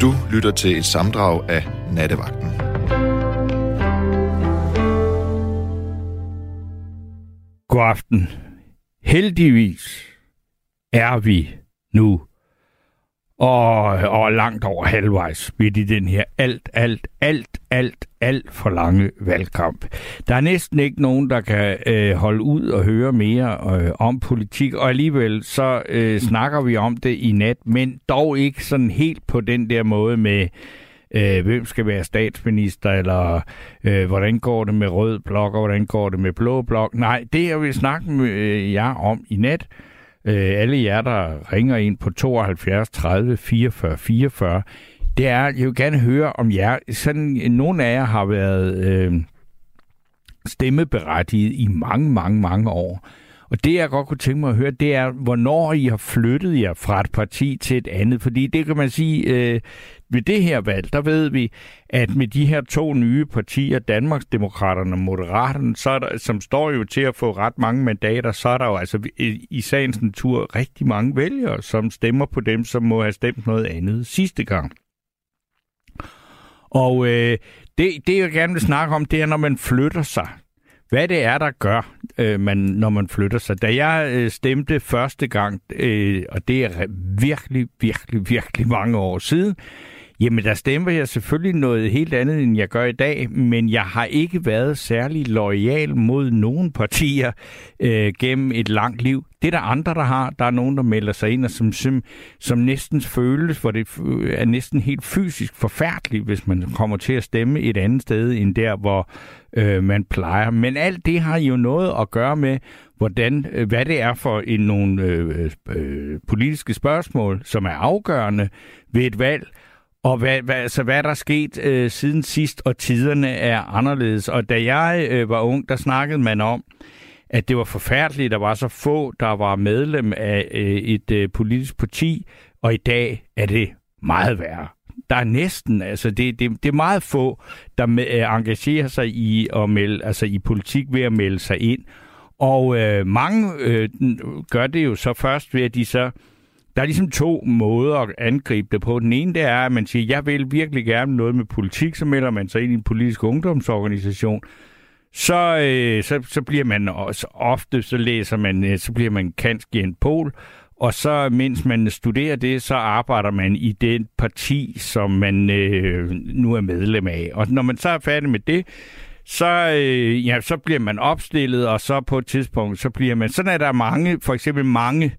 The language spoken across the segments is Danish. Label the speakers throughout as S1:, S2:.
S1: Du lytter til et samdrag af Nattevagten.
S2: God aften. Heldigvis er vi nu og, og langt over halvvejs midt i den her alt, alt, alt, alt, alt for lange valgkamp. Der er næsten ikke nogen, der kan øh, holde ud og høre mere øh, om politik, og alligevel så øh, snakker vi om det i nat, men dog ikke sådan helt på den der måde med, øh, hvem skal være statsminister, eller øh, hvordan går det med rød blok, og hvordan går det med blå blok. Nej, det jeg vil snakke med øh, jer om i nat, øh, alle jer, der ringer ind på 72 30 44 44, det er, jeg vil gerne høre om jer. Sådan, nogle af jer har været øh, stemmeberettiget i mange, mange, mange år. Og det, jeg godt kunne tænke mig at høre, det er, hvornår I har flyttet jer fra et parti til et andet. Fordi det kan man sige, øh, ved det her valg, der ved vi, at med de her to nye partier, Danmarksdemokraterne og Moderaterne, så er der, som står jo til at få ret mange mandater, så er der jo altså i, sagens natur rigtig mange vælgere, som stemmer på dem, som må have stemt noget andet sidste gang. Og øh, det, det, jeg gerne vil snakke om, det er, når man flytter sig. Hvad det er, der gør, øh, man, når man flytter sig. Da jeg øh, stemte første gang, øh, og det er virkelig, virkelig, virkelig mange år siden, Jamen, der stemmer jeg selvfølgelig noget helt andet, end jeg gør i dag, men jeg har ikke været særlig lojal mod nogen partier øh, gennem et langt liv. Det er der andre, der har. Der er nogen, der melder sig ind, og som, som, som næsten føles, for det er næsten helt fysisk forfærdeligt, hvis man kommer til at stemme et andet sted, end der, hvor øh, man plejer. Men alt det har jo noget at gøre med, hvordan, øh, hvad det er for en, nogle øh, øh, øh, politiske spørgsmål, som er afgørende ved et valg, og hvad, hvad, altså, hvad der sket øh, siden sidst, og tiderne er anderledes. Og da jeg øh, var ung, der snakkede man om, at det var forfærdeligt, der var så få, der var medlem af øh, et øh, politisk parti, og i dag er det meget værre. Der er næsten, altså det, det, det er meget få, der med, øh, engagerer sig i at melde, altså i politik ved at melde sig ind. Og øh, mange øh, gør det jo så først ved, at de så der er ligesom to måder at angribe det på. Den ene, det er, at man siger, jeg vil virkelig gerne noget med politik, så melder man sig ind i en politisk ungdomsorganisation. Så, øh, så, så bliver man også ofte, så læser man, øh, så bliver man kansk i en pol, og så mens man studerer det, så arbejder man i det parti, som man øh, nu er medlem af. Og når man så er færdig med det, så, øh, ja, så bliver man opstillet, og så på et tidspunkt, så bliver man... Sådan er der mange, for eksempel mange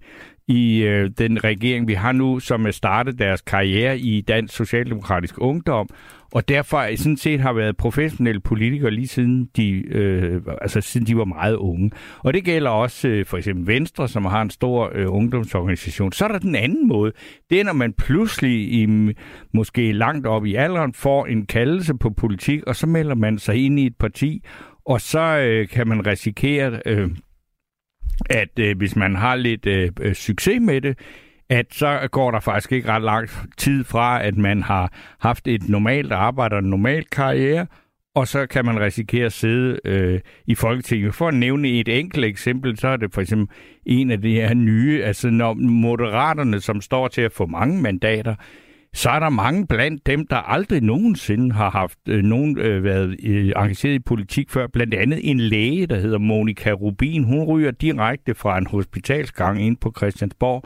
S2: i øh, den regering, vi har nu, som er startet deres karriere i Dansk Socialdemokratisk Ungdom, og derfor sådan set har været professionelle politikere lige siden de, øh, altså siden de var meget unge. Og det gælder også øh, for eksempel Venstre, som har en stor øh, ungdomsorganisation. Så er der den anden måde. Det er, når man pludselig i, måske langt op i alderen får en kaldelse på politik, og så melder man sig ind i et parti, og så øh, kan man risikere øh, at øh, hvis man har lidt øh, øh, succes med det, at så går der faktisk ikke ret lang tid fra, at man har haft et normalt arbejde og en normal karriere, og så kan man risikere at sidde øh, i Folketinget. For at nævne et enkelt eksempel, så er det for eksempel en af de her nye, altså når moderaterne, som står til at få mange mandater, så er der mange blandt dem, der aldrig nogensinde har haft øh, nogen øh, været øh, engageret i politik før. Blandt andet en læge, der hedder Monika Rubin. Hun ryger direkte fra en hospitalsgang ind på Christiansborg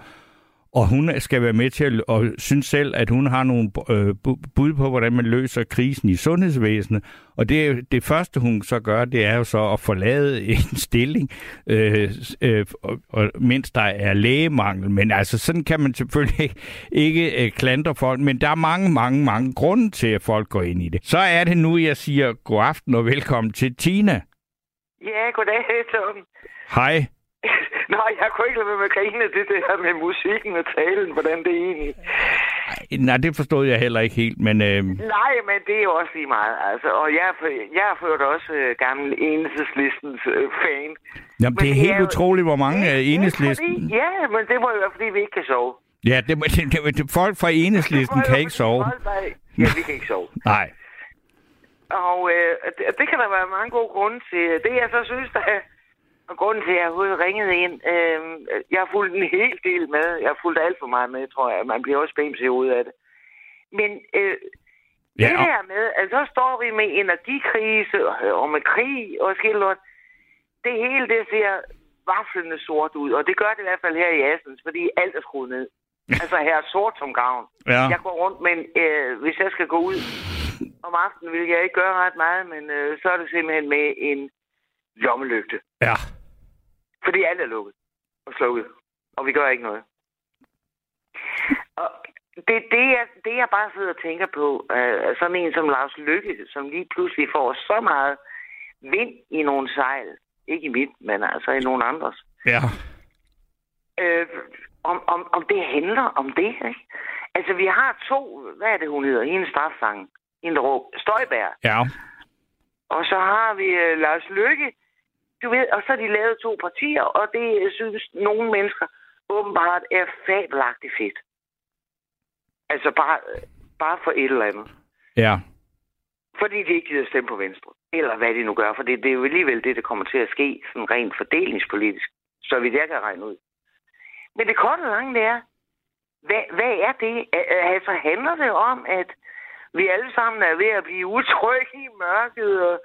S2: og hun skal være med til at og synes selv, at hun har nogle øh, bud på, hvordan man løser krisen i sundhedsvæsenet. Og det, det første, hun så gør, det er jo så at forlade en stilling, øh, øh, og, og, mens der er lægemangel. Men altså, sådan kan man selvfølgelig ikke, ikke øh, klandre folk, men der er mange, mange, mange grunde til, at folk går ind i det. Så er det nu, jeg siger god aften og velkommen til Tina.
S3: Ja, goddag, Tom.
S2: Hej.
S3: Nej, jeg kunne ikke lade være med at grine det der med musikken og talen, hvordan det egentlig...
S2: Nej, det forstod jeg heller ikke helt, men... Øh...
S3: Nej, men det er jo også lige meget, altså. Og jeg, jeg er ført også øh, gammel enhedslistens øh, fan.
S2: Jamen, det er helt er utroligt, hvor mange af enhedslisten...
S3: Fordi, ja, men det må jo være, fordi vi ikke kan sove.
S2: Ja, det, det, det, det, folk fra enhedslisten kan ikke sove.
S3: Ja, vi kan ikke sove.
S2: Nej.
S3: Og øh, det, det kan der være mange gode grunde til. Det, jeg så synes, der er grunden til, at jeg overhovedet ringede ind, øh, jeg har fulgt en hel del med. Jeg har fulgt alt for meget med, tror jeg. Man bliver også bæmset ud af det. Men øh,
S2: Ja,
S3: det der med, at så står vi med energikrise og, og med krig og skildret. Det hele, det ser vaflende sort ud, og det gør det i hvert fald her i Assens, fordi alt er skruet ned. altså her er sort som gavn.
S2: Ja.
S3: Jeg går rundt, men øh, hvis jeg skal gå ud om aftenen, vil jeg ikke gøre ret meget, men øh, så er det simpelthen med en lommelygte.
S2: Ja.
S3: Fordi alt er lukket og slukket, og vi gør ikke noget. Og det, det, jeg, det, jeg bare sidder og tænker på, øh, sådan en som Lars Lykke, som lige pludselig får så meget vind i nogle sejl, ikke i mit, men altså i nogle andres,
S2: Ja.
S3: øh, om, om, om det handler om det, ikke? Altså, vi har to, hvad er det, hun hedder, en strafsang, en råb, Støjbær,
S2: Ja.
S3: og så har vi øh, Lars Lykke, du ved, og så har de lavet to partier, og det synes nogle mennesker åbenbart er fabelagtigt fedt. Altså bare, bare for et eller andet.
S2: Ja.
S3: Fordi de ikke gider stemme på Venstre. Eller hvad de nu gør, for det, det er jo alligevel det, der kommer til at ske, sådan rent fordelingspolitisk, så vidt jeg kan regne ud. Men det korte og lange, det er, hvad, hvad er det? Al- Altså handler det om, at vi alle sammen er ved at blive utrygge i mørket, og,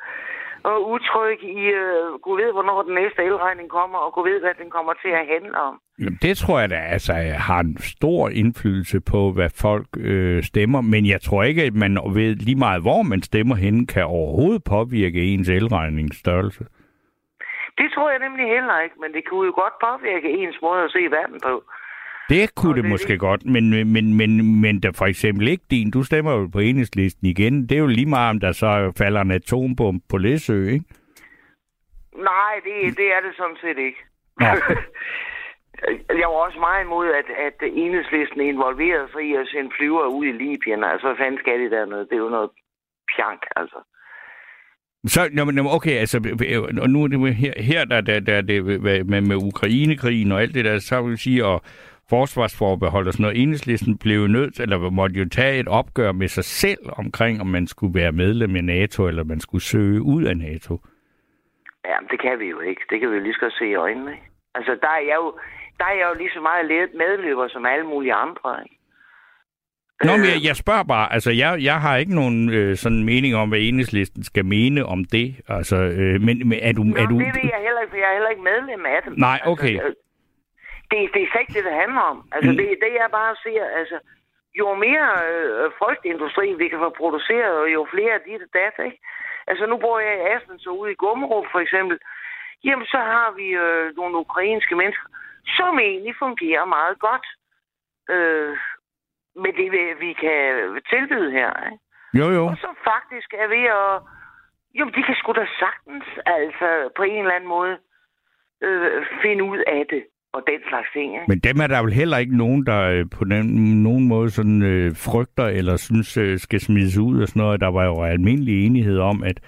S3: og utrygge i, uh, gud ved, hvornår den næste elregning kommer, og gud ved, hvad den kommer til at handle om.
S2: Jamen, det tror jeg da altså har en stor indflydelse på, hvad folk øh, stemmer. Men jeg tror ikke, at man ved lige meget, hvor man stemmer henne, kan overhovedet påvirke ens elregningsstørrelse.
S3: Det tror jeg nemlig heller ikke, men det kunne jo godt påvirke ens måde at se verden på.
S2: Det kunne
S3: Og
S2: det
S3: det
S2: måske
S3: det.
S2: godt, men, men, men, men der for eksempel ikke din. Du stemmer jo på enhedslisten igen. Det er jo lige meget, om der så falder en atombombe på Læsø, ikke?
S3: Nej, det, det er det sådan set ikke.
S2: Nå.
S3: jeg var også meget imod, at, at enhedslisten involverede sig i at sende flyver ud i Libyen. Altså, hvad fanden skal de dernede? Det er jo noget pjank, altså.
S2: Så, nå, men, nå, men okay, altså, og nu er det her, her der, der, der det med, med, med Ukrainekrigen og alt det der, så vil jeg sige, og forsvarsforbehold og sådan noget, enhedslisten blev nødt, eller måtte jo tage et opgør med sig selv omkring, om man skulle være medlem af NATO, eller man skulle søge ud af NATO.
S3: Ja, det kan vi jo ikke. Det kan vi jo lige så godt se i øjnene, ikke? Altså, der er jeg jo, der er jeg jo lige så meget medløber som alle mulige andre, ikke?
S2: Nå, men
S3: Øh,
S2: jeg, jeg spørger bare, altså jeg, jeg har ikke nogen øh, sådan mening om, hvad enhedslisten skal mene om det, altså, øh, men, men er du...
S3: Nå,
S2: er du
S3: det ved jeg heller ikke, for jeg er heller ikke medlem af dem.
S2: Nej, okay.
S3: Altså, det, det er slet ikke det, det handler om. Altså,
S2: Mm.
S3: det, det jeg bare ser, altså, jo mere øh, frygtindustri vi kan få produceret, og jo flere af dit og dat, ikke? Altså, nu bor jeg i Aspen, så ude i Gummerup for eksempel. Jamen, så har vi øh, nogle ukrainske mennesker, som egentlig fungerer meget godt. Øh, med det, vi- vi kan tilbyde her, ikke?
S2: Jo, jo.
S3: Og som faktisk er ved at... Jo, de kan sgu da sagtens, altså på en eller anden måde, øh, finde ud af det og den slags ting. Ikke?
S2: Men dem er der vel heller ikke nogen, der øh, på den, nogen måde sådan, øh, frygter eller synes øh, skal smides ud og sådan noget. Der var jo almindelig enighed om, at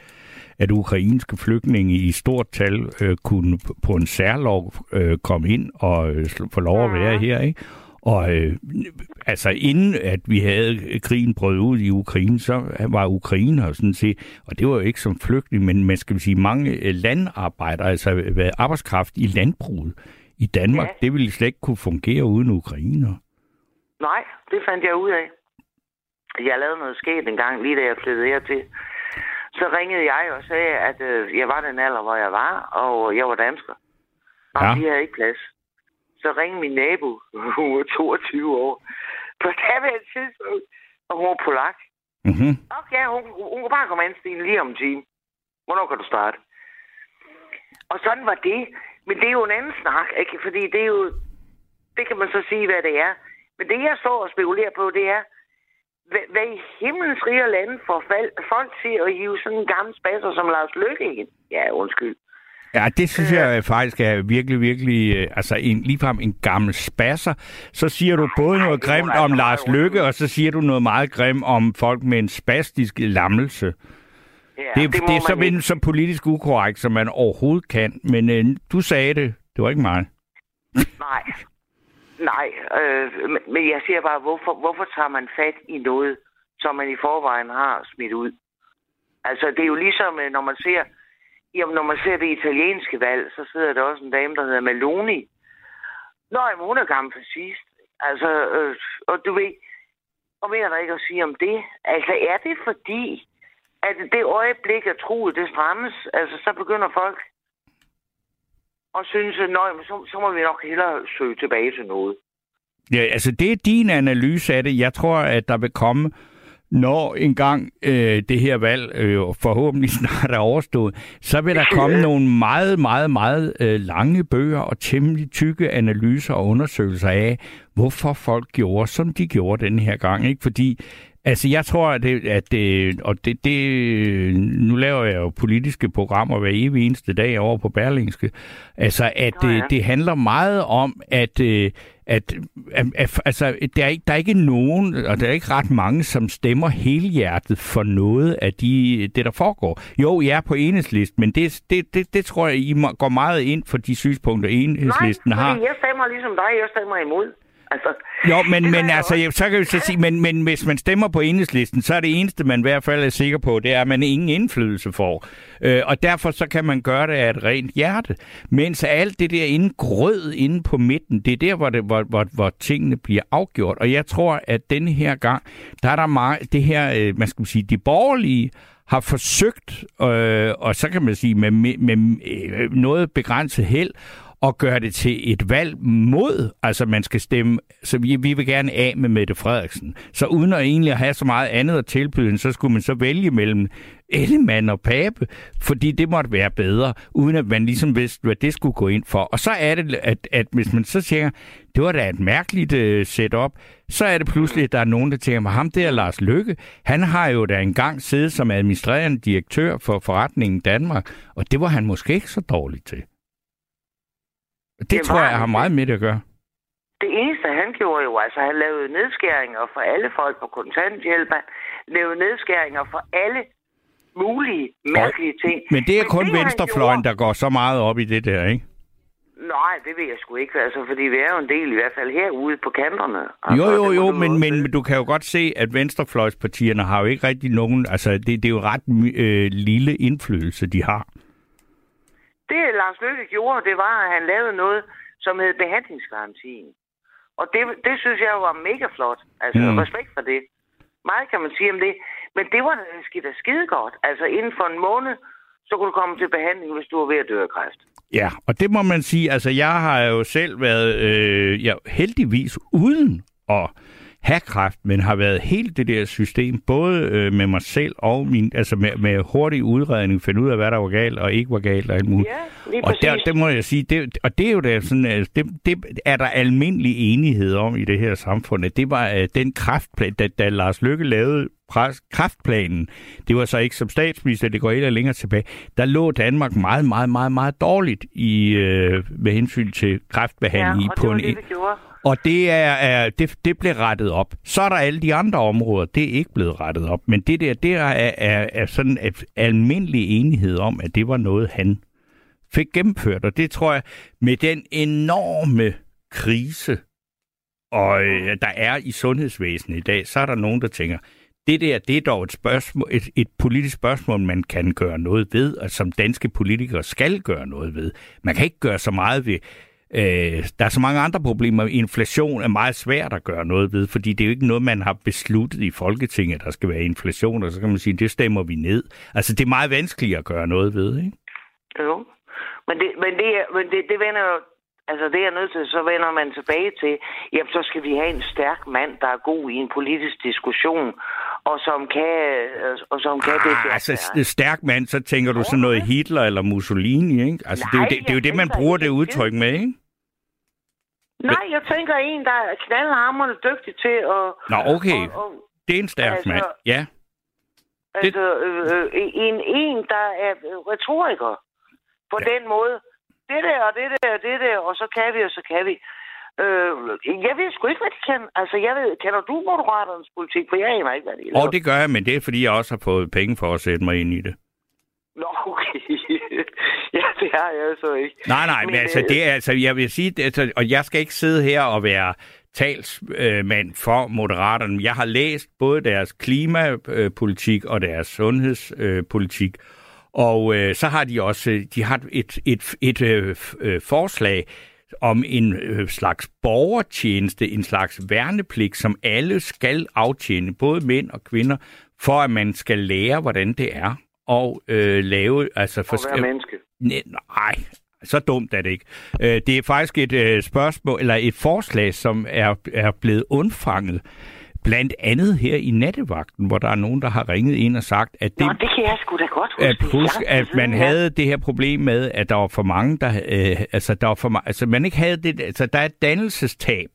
S2: at ukrainske flygtninge i stort tal øh, kunne på en særlov øh, komme ind og øh, få lov at være her, ikke? Og øh, altså inden at vi havde krigen brød ud i Ukraine, så var Ukraine her sådan set, og det var jo ikke som flygtning, men man skal sige mange øh, landarbejdere, altså øh, arbejdskraft i landbruget i Danmark,
S3: Ja.
S2: det ville slet ikke kunne fungere uden ukrainer.
S3: Nej, det fandt jeg ud af. Jeg lavede noget sket en gang, lige da jeg flyttede hertil. Så ringede jeg og sagde, at øh, jeg var den alder, hvor jeg var, og jeg var dansker. Og
S2: Ja.
S3: de havde ikke plads. Så ringede min nabo, hun var 22 år, på daværende tidspunkt, og hun var polak.
S2: Mm-hmm.
S3: Okay, hun, hun kan bare komme an, Stine, lige om en time. Hvornår kan du starte? Og sådan var det. Men det er jo en anden snak, ikke? Fordi det er jo... Det kan man så sige, hvad det er. Men det, jeg står og spekulerer på, det er, hvad, hvad i himlens rige lande får folk til at hive sådan en gammel spasser som Lars Løkke ind? Ja, undskyld.
S2: Ja, det synes jeg faktisk er virkelig, virkelig, øh, altså en, ligefrem en gammel spasser. Så siger du både noget grimt
S3: da
S2: om
S3: altså
S2: Lars Lykke, og så siger du noget meget grimt om folk med en spastisk lammelse.
S3: Ja,
S2: det, er-
S3: må
S2: det er men, så politisk ukorrekt, som man overhovedet kan. Men øh, du sagde det. Det var ikke mig.
S3: Nej. Nej, øh, men- jeg siger bare, hvorfor, hvorfor tager man fat i noget, som man i forvejen har smidt ud? Altså, det er jo ligesom, øh, når man ser, jamen, når man ser det italienske valg, så sidder der også en dame, der hedder Meloni. Nå, jamen, hun er gammel fascist. Altså, øh, og du ved, Og mere er der ikke at sige om det. Altså, er det fordi, at det øjeblik, at troet det strammes, altså, så begynder folk at synes, at nøj, så, så må vi nok hellere søge tilbage til noget.
S2: Ja, altså det er din analyse af det. Jeg tror, at der vil komme når engang øh, det her valg øh, forhåbentlig snart er overstået, så vil der komme nogle meget, meget, meget øh, lange bøger og temmelig tykke analyser og undersøgelser af, hvorfor folk gjorde, som de gjorde den her gang. Ikke? Fordi Altså, jeg tror, at det, at det, og det, det, nu laver jeg jo politiske programmer hver evig eneste dag over på Berlingske, altså, at det, ja. det handler meget om, at, øh, at, at, at altså, der er, ikke, der er ikke nogen, og der er ikke ret mange, som stemmer helhjertet for noget af de, det, der foregår. Jo, jeg er på enhedslisten, men det, det, det, det tror jeg, I går meget ind for de synspunkter, enhedslisten
S3: Nej,
S2: har.
S3: Nej, jeg stemmer ligesom dig, jeg stemmer imod. Altså,
S2: jo, men, men altså, jeg, så kan vi så sige, men, men hvis man stemmer på enhedslisten, så er det eneste, man i hvert fald er sikker på, det er, at man ingen indflydelse får. Øh, og derfor så kan man gøre det af et rent hjerte. Mens alt det der inde grød inde på midten, det er der, hvor, det, hvor, hvor, hvor tingene bliver afgjort. Og jeg tror, at denne her gang, der er der meget, det her, øh, man skal sige, de borgerlige har forsøgt, øh, og så kan man sige med, med, med øh, noget begrænset held, og gøre det til et valg mod, altså man skal stemme, så vi, vi vil gerne af med Mette Frederiksen. Så uden at egentlig have så meget andet at tilbyde, så skulle man så vælge mellem Ellemann og Pape, fordi det måtte være bedre, uden at man ligesom vidste, hvad det skulle gå ind for. Og så er det, at, at hvis man så siger, det var da et mærkeligt uh, setup, så er det pludselig, at der er nogen, der tænker, ham der Lars Lykke, han har jo da engang siddet som administrerende direktør for forretningen Danmark, og det var han måske ikke så dårlig til. Det, det tror jeg har meget med det at gøre.
S3: Det eneste, han gjorde jo, altså han lavede nedskæringer for alle folk på kontanthjælp, lavede nedskæringer for alle mulige mærkelige ting.
S2: Men det er Men kun det, venstrefløjen, gjorde... der går så meget op i det der, ikke?
S3: Nej, det ved jeg sgu ikke, altså, fordi vi er jo en del, i hvert fald herude på kanterne. Altså,
S2: jo, jo, jo, men, men du kan jo godt se, at venstrefløjspartierne har jo ikke rigtig nogen, altså det, det er jo ret øh, lille indflydelse, de har.
S3: Det Lars Løkke gjorde, det var, at han lavede noget, som hed behandlingsgarantien. Og det, det synes jeg var mega flot. Altså, mm. respekt for det. Meget kan man sige om det. Men det var skidt og skide godt. Altså, inden for en måned, så kunne du komme til behandling, hvis du var ved at dø af kræft.
S2: Ja, og det må man sige. Altså, jeg har jo selv været øh, ja, heldigvis uden at have kræft, men har været helt det der system, både øh, med mig selv og min, altså med, med hurtig udredning, finde ud af, hvad der var galt og ikke var galt og alt muligt.
S3: Ja, lige
S2: og der, det må jeg sige, det, og det er jo der sådan, altså, det, det er der almindelig enighed om i det her samfund, at det var uh, den kraftplan, da, da Lars Lykke lavede kraftplanen, det var så ikke som statsminister, det går et eller længere tilbage, der lå Danmark meget, meget, meget, meget dårligt i, øh, med hensyn til kræftbehandling.
S3: Ja, og det var en, det, vi gjorde.
S2: Og det, er, er, det, det blev rettet op. Så er der alle de andre områder, det er ikke blevet rettet op. Men det der, det er, er, er sådan en almindelig enighed om, at det var noget, han fik gennemført. Og det tror jeg, med den enorme krise, og øh, der er i sundhedsvæsenet i dag, så er der nogen, der tænker, det der, det er dog et, spørgsmål, et, et politisk spørgsmål, man kan gøre noget ved, og som danske politikere skal gøre noget ved. Man kan ikke gøre så meget ved Øh, der er så mange andre problemer. Inflation er meget svært at gøre noget ved, fordi det er jo ikke noget, man har besluttet i Folketinget, at der skal være inflation, og så kan man sige, det stemmer vi ned. Altså, det er meget vanskeligt at gøre noget ved, ikke?
S3: Jo, men det, men det, men det, det vender jo Altså det er nødt til, så vender man tilbage til, jamen så skal vi have en stærk mand, der er god i en politisk diskussion, og som kan, og som kan ah, det.
S2: Altså stærk mand, så tænker du sådan noget Hitler eller Mussolini, ikke? Altså Nej, det, er jo det, det er jo det, man bruger det udtryk med, ikke?
S3: Nej, jeg tænker en, der er knaldhamrende dygtig til at...
S2: Nå, okay. Og, og, det er en stærk altså, mand, ja.
S3: Altså, øh, øh, en, en, der er retoriker. På ja. den måde, det der, og det der, og det der, og så kan vi, og så kan vi. Øh, jeg ved sgu ikke, hvad de kan. Altså, jeg ved, kender du Moderaternes politik? For jeg aner ikke, hvad de
S2: laver. Og det gør jeg, men det er, fordi jeg også har fået penge for at sætte mig ind i det.
S3: Nå, okay. ja, det har jeg så ikke.
S2: Nej, nej, men, men altså, øh, det er, altså, jeg vil sige, altså, og jeg skal ikke sidde her og være talsmand for Moderaterne. Jeg har læst både deres klimapolitik og deres sundhedspolitik, og øh, så har de også de har et, et, et, et øh, øh, forslag, om en øh, slags borgertjeneste, en slags værnepligt, som alle skal aftjene, både mænd og kvinder, for at man skal lære, hvordan det er og øh, lave... Altså,
S3: For at være menneske.
S2: Nej, så dumt er det ikke. Øh, det er faktisk et øh, spørgsmål, eller et forslag, som er, er blevet undfanget. Blandt andet her i nattevagten, hvor der er nogen, der har ringet ind og sagt, at det,
S3: Nå, det kan jeg sgu da godt huske.
S2: at, husk, at man
S3: ja.
S2: havde det her problem med, at der var for mange, der, øh, altså, der var for ma- altså man ikke havde det, altså der er et dannelsestab.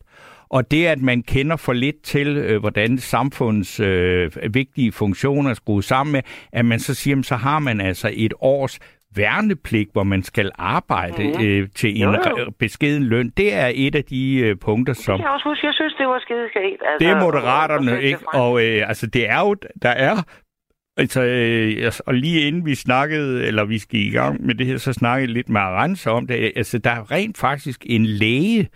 S2: Og det, at man kender for lidt til, øh, hvordan samfundets øh, vigtige funktioner er skruet sammen med, at man så siger, jamen, så har man altså et års værnepligt, hvor man skal arbejde
S3: Mhm.
S2: øh, til en
S3: Jo, jo.
S2: beskeden løn. Det er et af de øh, punkter,
S3: Det
S2: som...
S3: kan jeg også huske. Jeg synes, det var skideskægt. Altså,
S2: Det er moderaterne,
S3: og-
S2: ikke? Og øh, altså, det er jo, der er, altså, øh, altså, og lige inden vi snakkede, eller vi skal i gang med det her, så snakkede jeg lidt med Arance om det. Altså, der er rent faktisk en læge,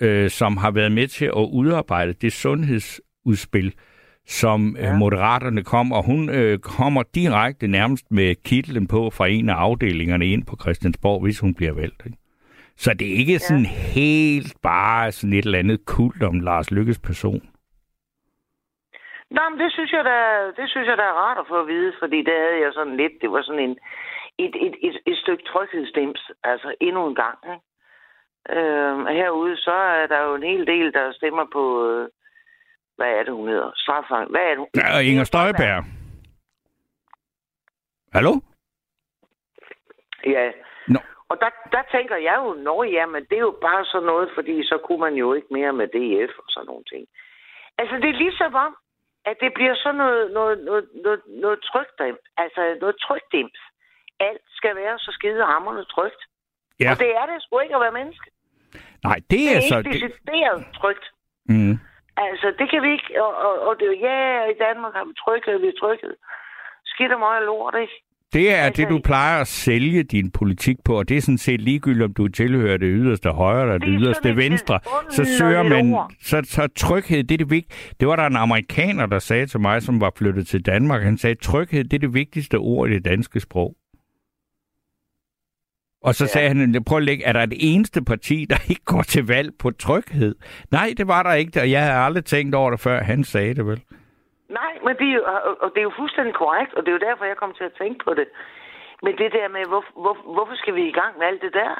S2: øh, som har været med til at udarbejde det sundhedsudspil, som ja.
S3: Ja.
S2: øh, moderaterne kom, og hun øh, kommer direkte nærmest med kitlen på fra en af afdelingerne ind på Christiansborg, hvis hun bliver valgt. Ikke? Så det er ikke ja. sådan helt bare sådan et eller andet kult om Lars Lykkes person.
S3: Nå, men det synes jeg da, det synes jeg da er rart at få at vide, fordi det havde jeg sådan lidt, det var sådan en, et, et, et, et stykke tryghedsstems, altså endnu en gang. Ikke? Øhm, herude, så er der jo en hel del, der stemmer på, øh, hvad er det, hun hedder? Straffang. Hvad er det, hun?
S2: Ja, og Inger Støjberg. Hallo?
S3: Ja.
S2: Nå.
S3: Og der, der tænker jeg jo, nå ja, men det er jo bare sådan noget, fordi så kunne man jo ikke mere med DF og sådan nogle ting. Altså, det er ligesom om, at det bliver sådan noget, noget, noget, noget, noget trygdims. Altså, noget trygdims. Alt skal være så skide hammerne trygt.
S2: Ja.
S3: Og det er det sgu ikke at være menneske.
S2: Nej, det
S3: Det
S2: er
S3: er
S2: så...
S3: ikke decideret trygt.
S2: Mm.
S3: Altså, det kan vi ikke... Og, og, og det er jo, ja, i Danmark har vi tryghed, vi er tryghed. Skidt og meget lort, ikke?
S2: Det er
S3: Altså,
S2: det, du plejer at sælge din politik på, og det er sådan set ligegyldigt, om du tilhører det yderste højre eller det,
S3: Det er
S2: yderste venstre. Så søger man... Så, så tryghed, det er det vigtige. Det var der en amerikaner, der sagde til mig, som var flyttet til Danmark. Han sagde, tryghed, det er det vigtigste ord i det danske sprog. Og så ja. Sagde han, prøv at lægge, er der et eneste parti, der ikke går til valg på tryghed? Nej, det var der ikke, og jeg havde aldrig tænkt over det, før han sagde det vel.
S3: Nej, men det er jo, og- det er jo fuldstændig korrekt, og det er jo derfor, jeg kom til at tænke på det. Men det der med, hvor, hvor, hvorfor skal vi i gang med alt det der?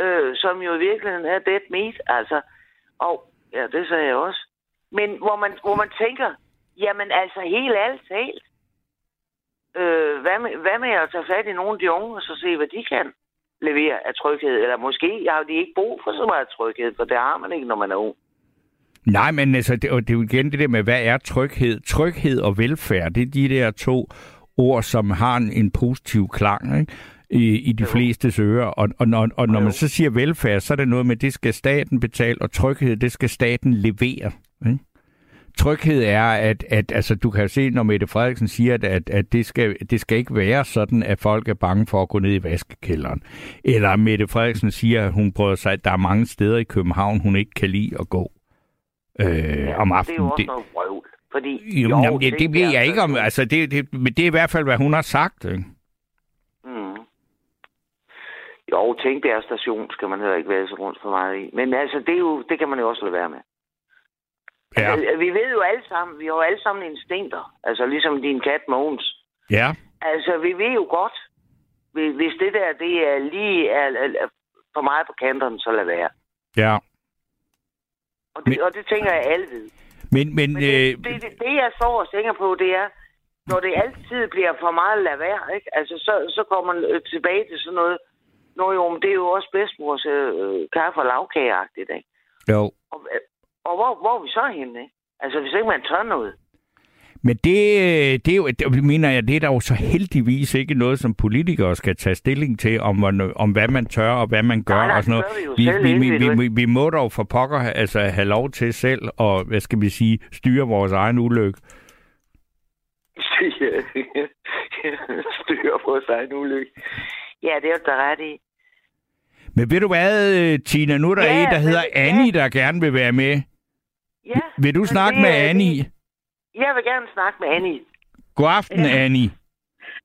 S3: Øh, som jo i virkeligheden er dead meat, altså. Og, ja, det sagde jeg også. Men hvor man, hvor man tænker, jamen altså helt ærligt talt, øh, hvad, med, hvad med at tage fat i nogle af de unge, og så se, hvad de kan levere af tryghed? Eller måske har de ikke brug for så meget tryghed, for det har man ikke, når man er ung.
S2: Nej, men altså, det, og det er jo igen det der med, hvad er tryghed? Tryghed og velfærd, det er de der to ord, som har en, en positiv klang ikke? I, i de
S3: Jo.
S2: fleste ører. Og, og, når, og når
S3: Jo.
S2: man så siger velfærd, så er det noget med, det skal staten betale, og tryghed, det skal staten levere. Tryghed er, at, at altså, du kan jo se, når Mette Frederiksen siger, at, at, at det, skal, det skal ikke være sådan, at folk er bange for at gå ned i vaskekælderen. Eller Mette Frederiksen siger, at hun prøver sig, at der er mange steder i København, hun ikke kan lide at gå øh, om
S3: Det er jo
S2: aftenen.
S3: også noget vrøvl. Fordi,
S2: Jo, jamen, ja, det
S3: tænk
S2: ved jeg ikke om.
S3: altså,
S2: Altså, det, det, men det er i hvert fald, hvad hun har sagt. Ikke?
S3: Mm. Jo, Tænkbjerg station skal man heller ikke være så rundt for meget i. Men altså, det, er jo, det kan man jo også lade være med.
S2: Ja.
S3: Altså, vi ved jo alle sammen, vi har jo alle sammen instinkter. Altså ligesom din kat Mogens.
S2: Ja.
S3: Altså, vi ved jo godt, hvis det der, det er lige er, er, for meget på kanterne, så lad være.
S2: Ja.
S3: Og det,
S2: Men-
S3: og det tænker jeg alle ved.
S2: Men, men,
S3: Men det,
S2: øh,
S3: det, det, det, jeg står og tænker på, det er, når det altid bliver for meget lad være, ikke? Altså, så, så kommer man øh, tilbage til sådan noget. Nå jo, men det er jo også bedsmors øh, kaffe- og lavkageagtigt, ikke?
S2: jo.
S3: Og, øh, og hvor, hvor er vi så henne? Altså, hvis ikke man tør noget.
S2: Men det, øh, det er jo, det mener jeg, det er der jo så heldigvis ikke noget, som politikere skal tage stilling til, om, om hvad man tør og hvad man gør
S3: Nej, nej,
S2: og sådan noget.
S3: vi jo
S2: Vi, vi, vi, vi, vi må dog for pokker altså, have lov til selv at, hvad skal vi sige, styre vores egen ulykke.
S3: Styre på sig en ulykke. Ja, det er jo der ret i.
S2: Men ved du hvad, øh, Tina, nu er der
S3: Ja,
S2: en, der hedder
S3: ja.
S2: Annie, der gerne vil være med.
S3: Ja,
S2: Vil du snakke med Annie?
S3: Jeg vil gerne snakke med Annie.
S2: God aften,
S4: Ja.
S2: Annie.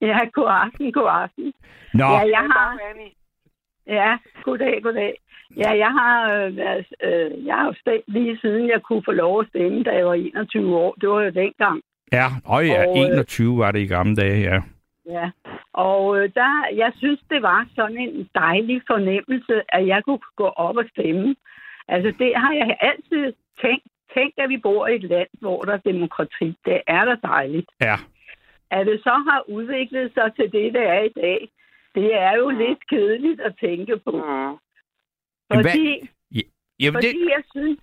S4: Ja, god aften, god aften.
S2: Nå,
S4: Ja, jeg
S3: Goddag,
S4: har. Ja, goddag, goddag. Ja, jeg har, øh, været, øh, jeg har jo stemt lige siden jeg kunne få lov at stemme, da jeg var 21 år. Det var jo dengang.
S2: Ja, og ja,
S4: Og, øh,
S2: 21 var det i gamle dage, ja.
S4: Ja, og øh, der, jeg synes, det var sådan en dejlig fornemmelse, at jeg kunne gå op og stemme. Altså, det har jeg altid tænkt. Tænk, at vi bor i et land, hvor der er demokrati. Det er da dejligt.
S2: Ja.
S4: At det så har udviklet sig til det, det er i dag, det er jo lidt kedeligt at tænke på.
S3: Mm.
S4: Fordi,
S2: Jamen, det,
S4: fordi jeg synes,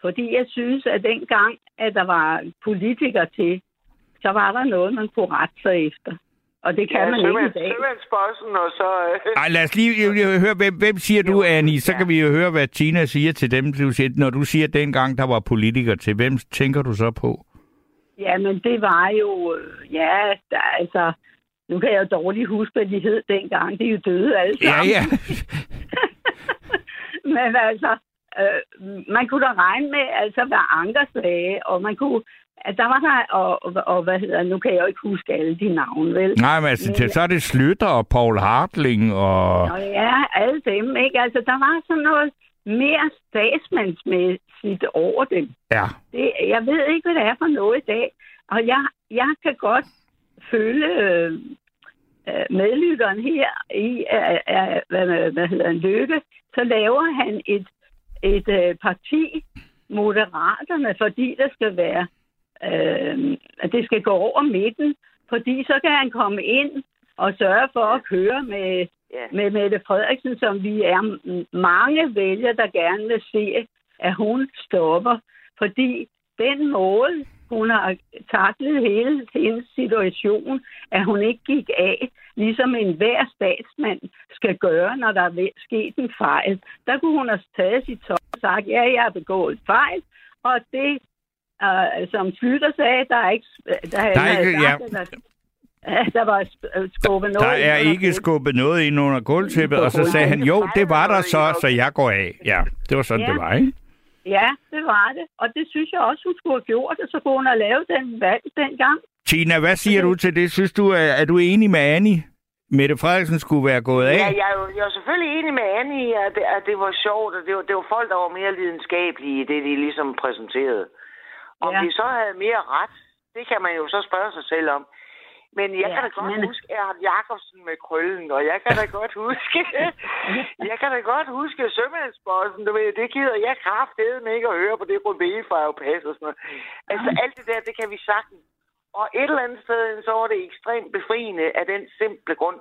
S4: fordi jeg synes, at dengang, at der var politikere til, så var der noget, man kunne rette sig efter. Og det kan
S3: Ja,
S4: man ikke i dag.
S3: sømandsbossen, og så... Øh,
S2: ej, lad os lige, lige høre, hvem, hvem siger du, Annie? Så
S3: ja.
S2: kan vi jo høre, hvad Tina siger til dem. Du siger, når du siger, at dengang der var politikere til, hvem tænker du så på?
S4: Ja, men det var jo... øh, Ja, der, altså... Nu kan jeg jo dårligt huske, hvad de hed dengang. De er jo døde alle
S2: Ja,
S4: sammen.
S2: ja.
S4: Men altså, øh, man kunne da regne med, altså, hvad Anker sagde, og man kunne... At der var der, og, og, og hvad hedder, nu kan jeg jo ikke huske alle de navne, vel?
S2: Nej, men altså, til, så er det Slytter og Paul Hartling og...
S4: Og ja, alle dem, ikke? Altså, der var sådan noget mere statsmandsmæssigt over dem.
S2: Ja.
S4: Det, jeg ved ikke, hvad det er for noget i dag. Og jeg, jeg kan godt følge øh, øh, medlytteren her i, øh, øh, hvad, hvad hedder han, Lykke, så laver han et, et øh, parti, Moderaterne, fordi der skal være, øh, at det skal gå over midten, fordi så kan han komme ind og sørge for at køre med,
S3: ja.
S4: med Mette Frederiksen, som vi er mange vælgere, der gerne vil se, at hun stopper. Fordi den måde, hun har taklet hele hendes situation, at hun ikke gik af, ligesom en hver statsmand skal gøre, når der er sket en fejl. Der kunne hun have taget sit tøj og sagt, ja, jeg har begået fejl, og det, øh, som Slytter sagde, der er ikke... Der,
S2: Der er ikke- ja.
S4: der var sk- skubbet noget.
S2: Der er ikke skubbet noget ind under gulvtæppet, og så sagde han, jo, det var der så, så jeg går af. Ja, det var sådan,
S4: Ja.
S2: det var, ikke?
S4: Ja, det var det. Og det synes jeg også, hun skulle have gjort, og så kunne hun have lavet den valg dengang.
S2: Tina, hvad siger du til det? Synes du, er, er du enig med Annie? Mette Frederiksen skulle være gået af?
S3: Ja, jeg er, jo, jeg er selvfølgelig enig med Annie at det, at det var sjovt, og det var, det var folk, der var mere lidenskabelige i det, de ligesom præsenterede. Om
S4: Ja.
S3: de så havde mere ret, det kan man jo så spørge sig selv om. Men jeg
S4: Ja,
S3: kan da godt
S4: men-
S3: huske Erhard Jacobsen med krøllen, og jeg kan da godt huske, jeg kan da godt huske sømandsbossen, du ved, det gider jeg kraftedeme ikke at høre på det rødbedefarvepas og sådan noget. Altså alt det der, det kan vi sagtens. Og et eller andet sted, så var det ekstremt befriende af den simple grund,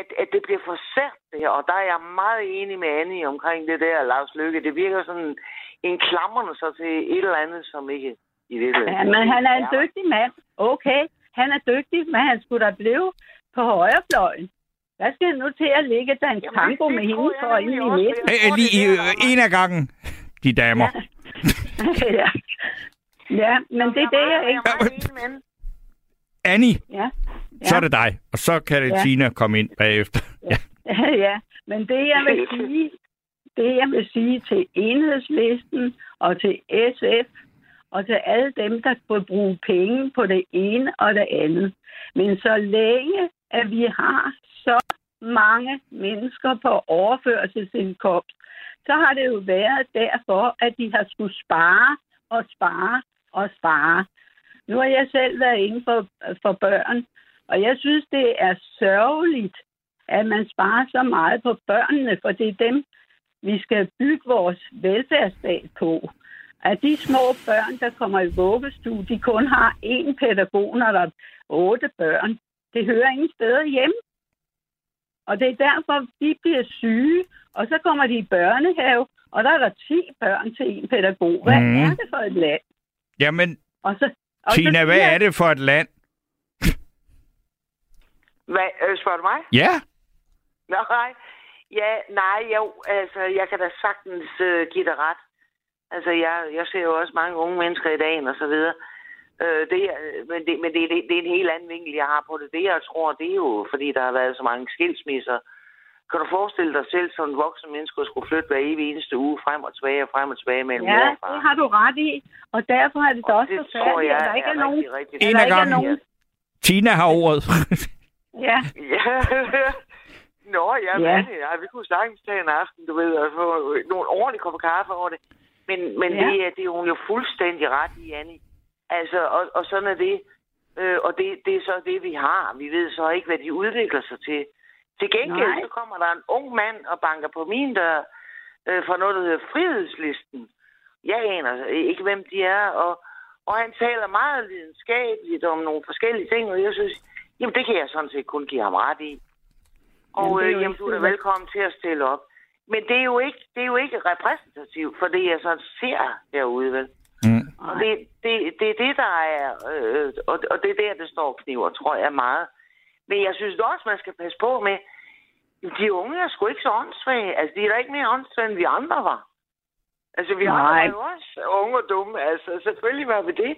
S3: at, at det bliver for sært det her, og der er jeg meget enig med Annie omkring det der, Lars Lykke. Det virker sådan en klammerne sig til et eller andet, som ikke i virkeligheden.
S4: Ja, men han er en dygtig mand. Okay, han er dygtig, men han skulle da blive på højrefløjen. Hvad skal det nu til at ligge der en
S3: Jamen,
S4: tango
S3: det-
S4: med
S3: det
S4: hende for ind i midten?
S3: det
S2: lige
S3: det, der
S2: øh, en af gangen, de damer.
S4: ja. ja, men det er det, jeg ikke...
S2: Annie,
S4: Ja.
S2: Så er det dig. Og så kan det
S4: Ja.
S2: Tina komme ind bagefter. Ja.
S4: Ja, ja. Men det, jeg vil sige, det, jeg vil sige til enhedslisten og til SF og til alle dem, der får bruge penge på det ene og det andet. Men så længe, at vi har så mange mennesker på overførselsindkomst, så har det jo været derfor, at de har skulle spare og spare og spare. Nu har jeg selv været inde for, for børn, og jeg synes, det er sørgeligt, at man sparer så meget på børnene, for det er dem, vi skal bygge vores velfærdsstat på. At de små børn, der kommer i vuggestue, de kun har én pædagog, når der er otte børn. Det hører ingen steder hjem. Og det er derfor, de bliver syge, og så kommer de i børnehave, og der er der 10 børn til en pædagog. Hvad mm. er det for et land?
S2: Jamen,
S4: Og så, og
S2: Tina,
S4: så
S2: hvad er det for et land?
S3: Hvad, øh, spørger du mig?
S2: Ja,
S3: Nå, nej. Ja, nej, jo, altså, jeg kan da sagtens øh, give dig ret. Altså, jeg, jeg ser jo også mange unge mennesker i dagen og så videre. Øh, det, er- men det, men det, det, det er en helt anden vinkel, jeg har på det. Det, jeg tror, det er jo, fordi der har været så mange skilsmisser. Kan du forestille dig selv, som en voksen menneske skulle flytte hver evig eneste uge frem og tilbage og frem og tilbage mellem mor
S4: Ja,
S3: og far?
S4: det har du ret i. Og derfor er det da
S3: Og
S4: også
S3: det
S4: forfærdeligt,
S3: jeg
S4: at der ikke er,
S3: er
S4: nogen...
S3: rigtig, rigtig
S2: En
S4: der
S2: af
S4: ikke er
S2: gangen.
S4: nogen...
S2: Tina har ordet.
S4: Ja,
S3: Ja. Nå, ja,
S4: Ja.
S3: ja. det er. Vi kunne sagtens tage en aften, du ved, og få nogle ordentlige kopper kaffe over det. Men, men
S4: Ja.
S3: ja. det, er, det er hun jo fuldstændig ret i, Annie. Altså, og, og sådan er det. Øh, og det, det er så det, vi har. Vi ved så ikke, hvad de udvikler sig til. Til gengæld
S4: Nej.
S3: så kommer der en ung mand og banker på min dør øh, for noget, der hedder Frihedslisten. Jeg aner ikke, hvem de er, og, og han taler meget lidenskabeligt om nogle forskellige ting, og jeg synes, jamen det kan jeg sådan set kun give ham ret i. Og
S4: Jamen, er
S3: jamen, øh, jamen du er velkommen til at stille op. Men det er jo ikke, det er jo ikke repræsentativt for det, jeg sådan ser derude, vel?
S2: Mm.
S3: Og det, det, det er det, der er, øh, og, og det er der, det står og kniver, tror jeg meget. Men jeg synes også, man skal passe på med, de unge er sgu ikke så åndssvage. Altså, de er da ikke mere åndssvage, end vi andre var. Altså, vi andre
S4: Nej.
S3: var jo også unge og dumme. Altså, selvfølgelig var vi det.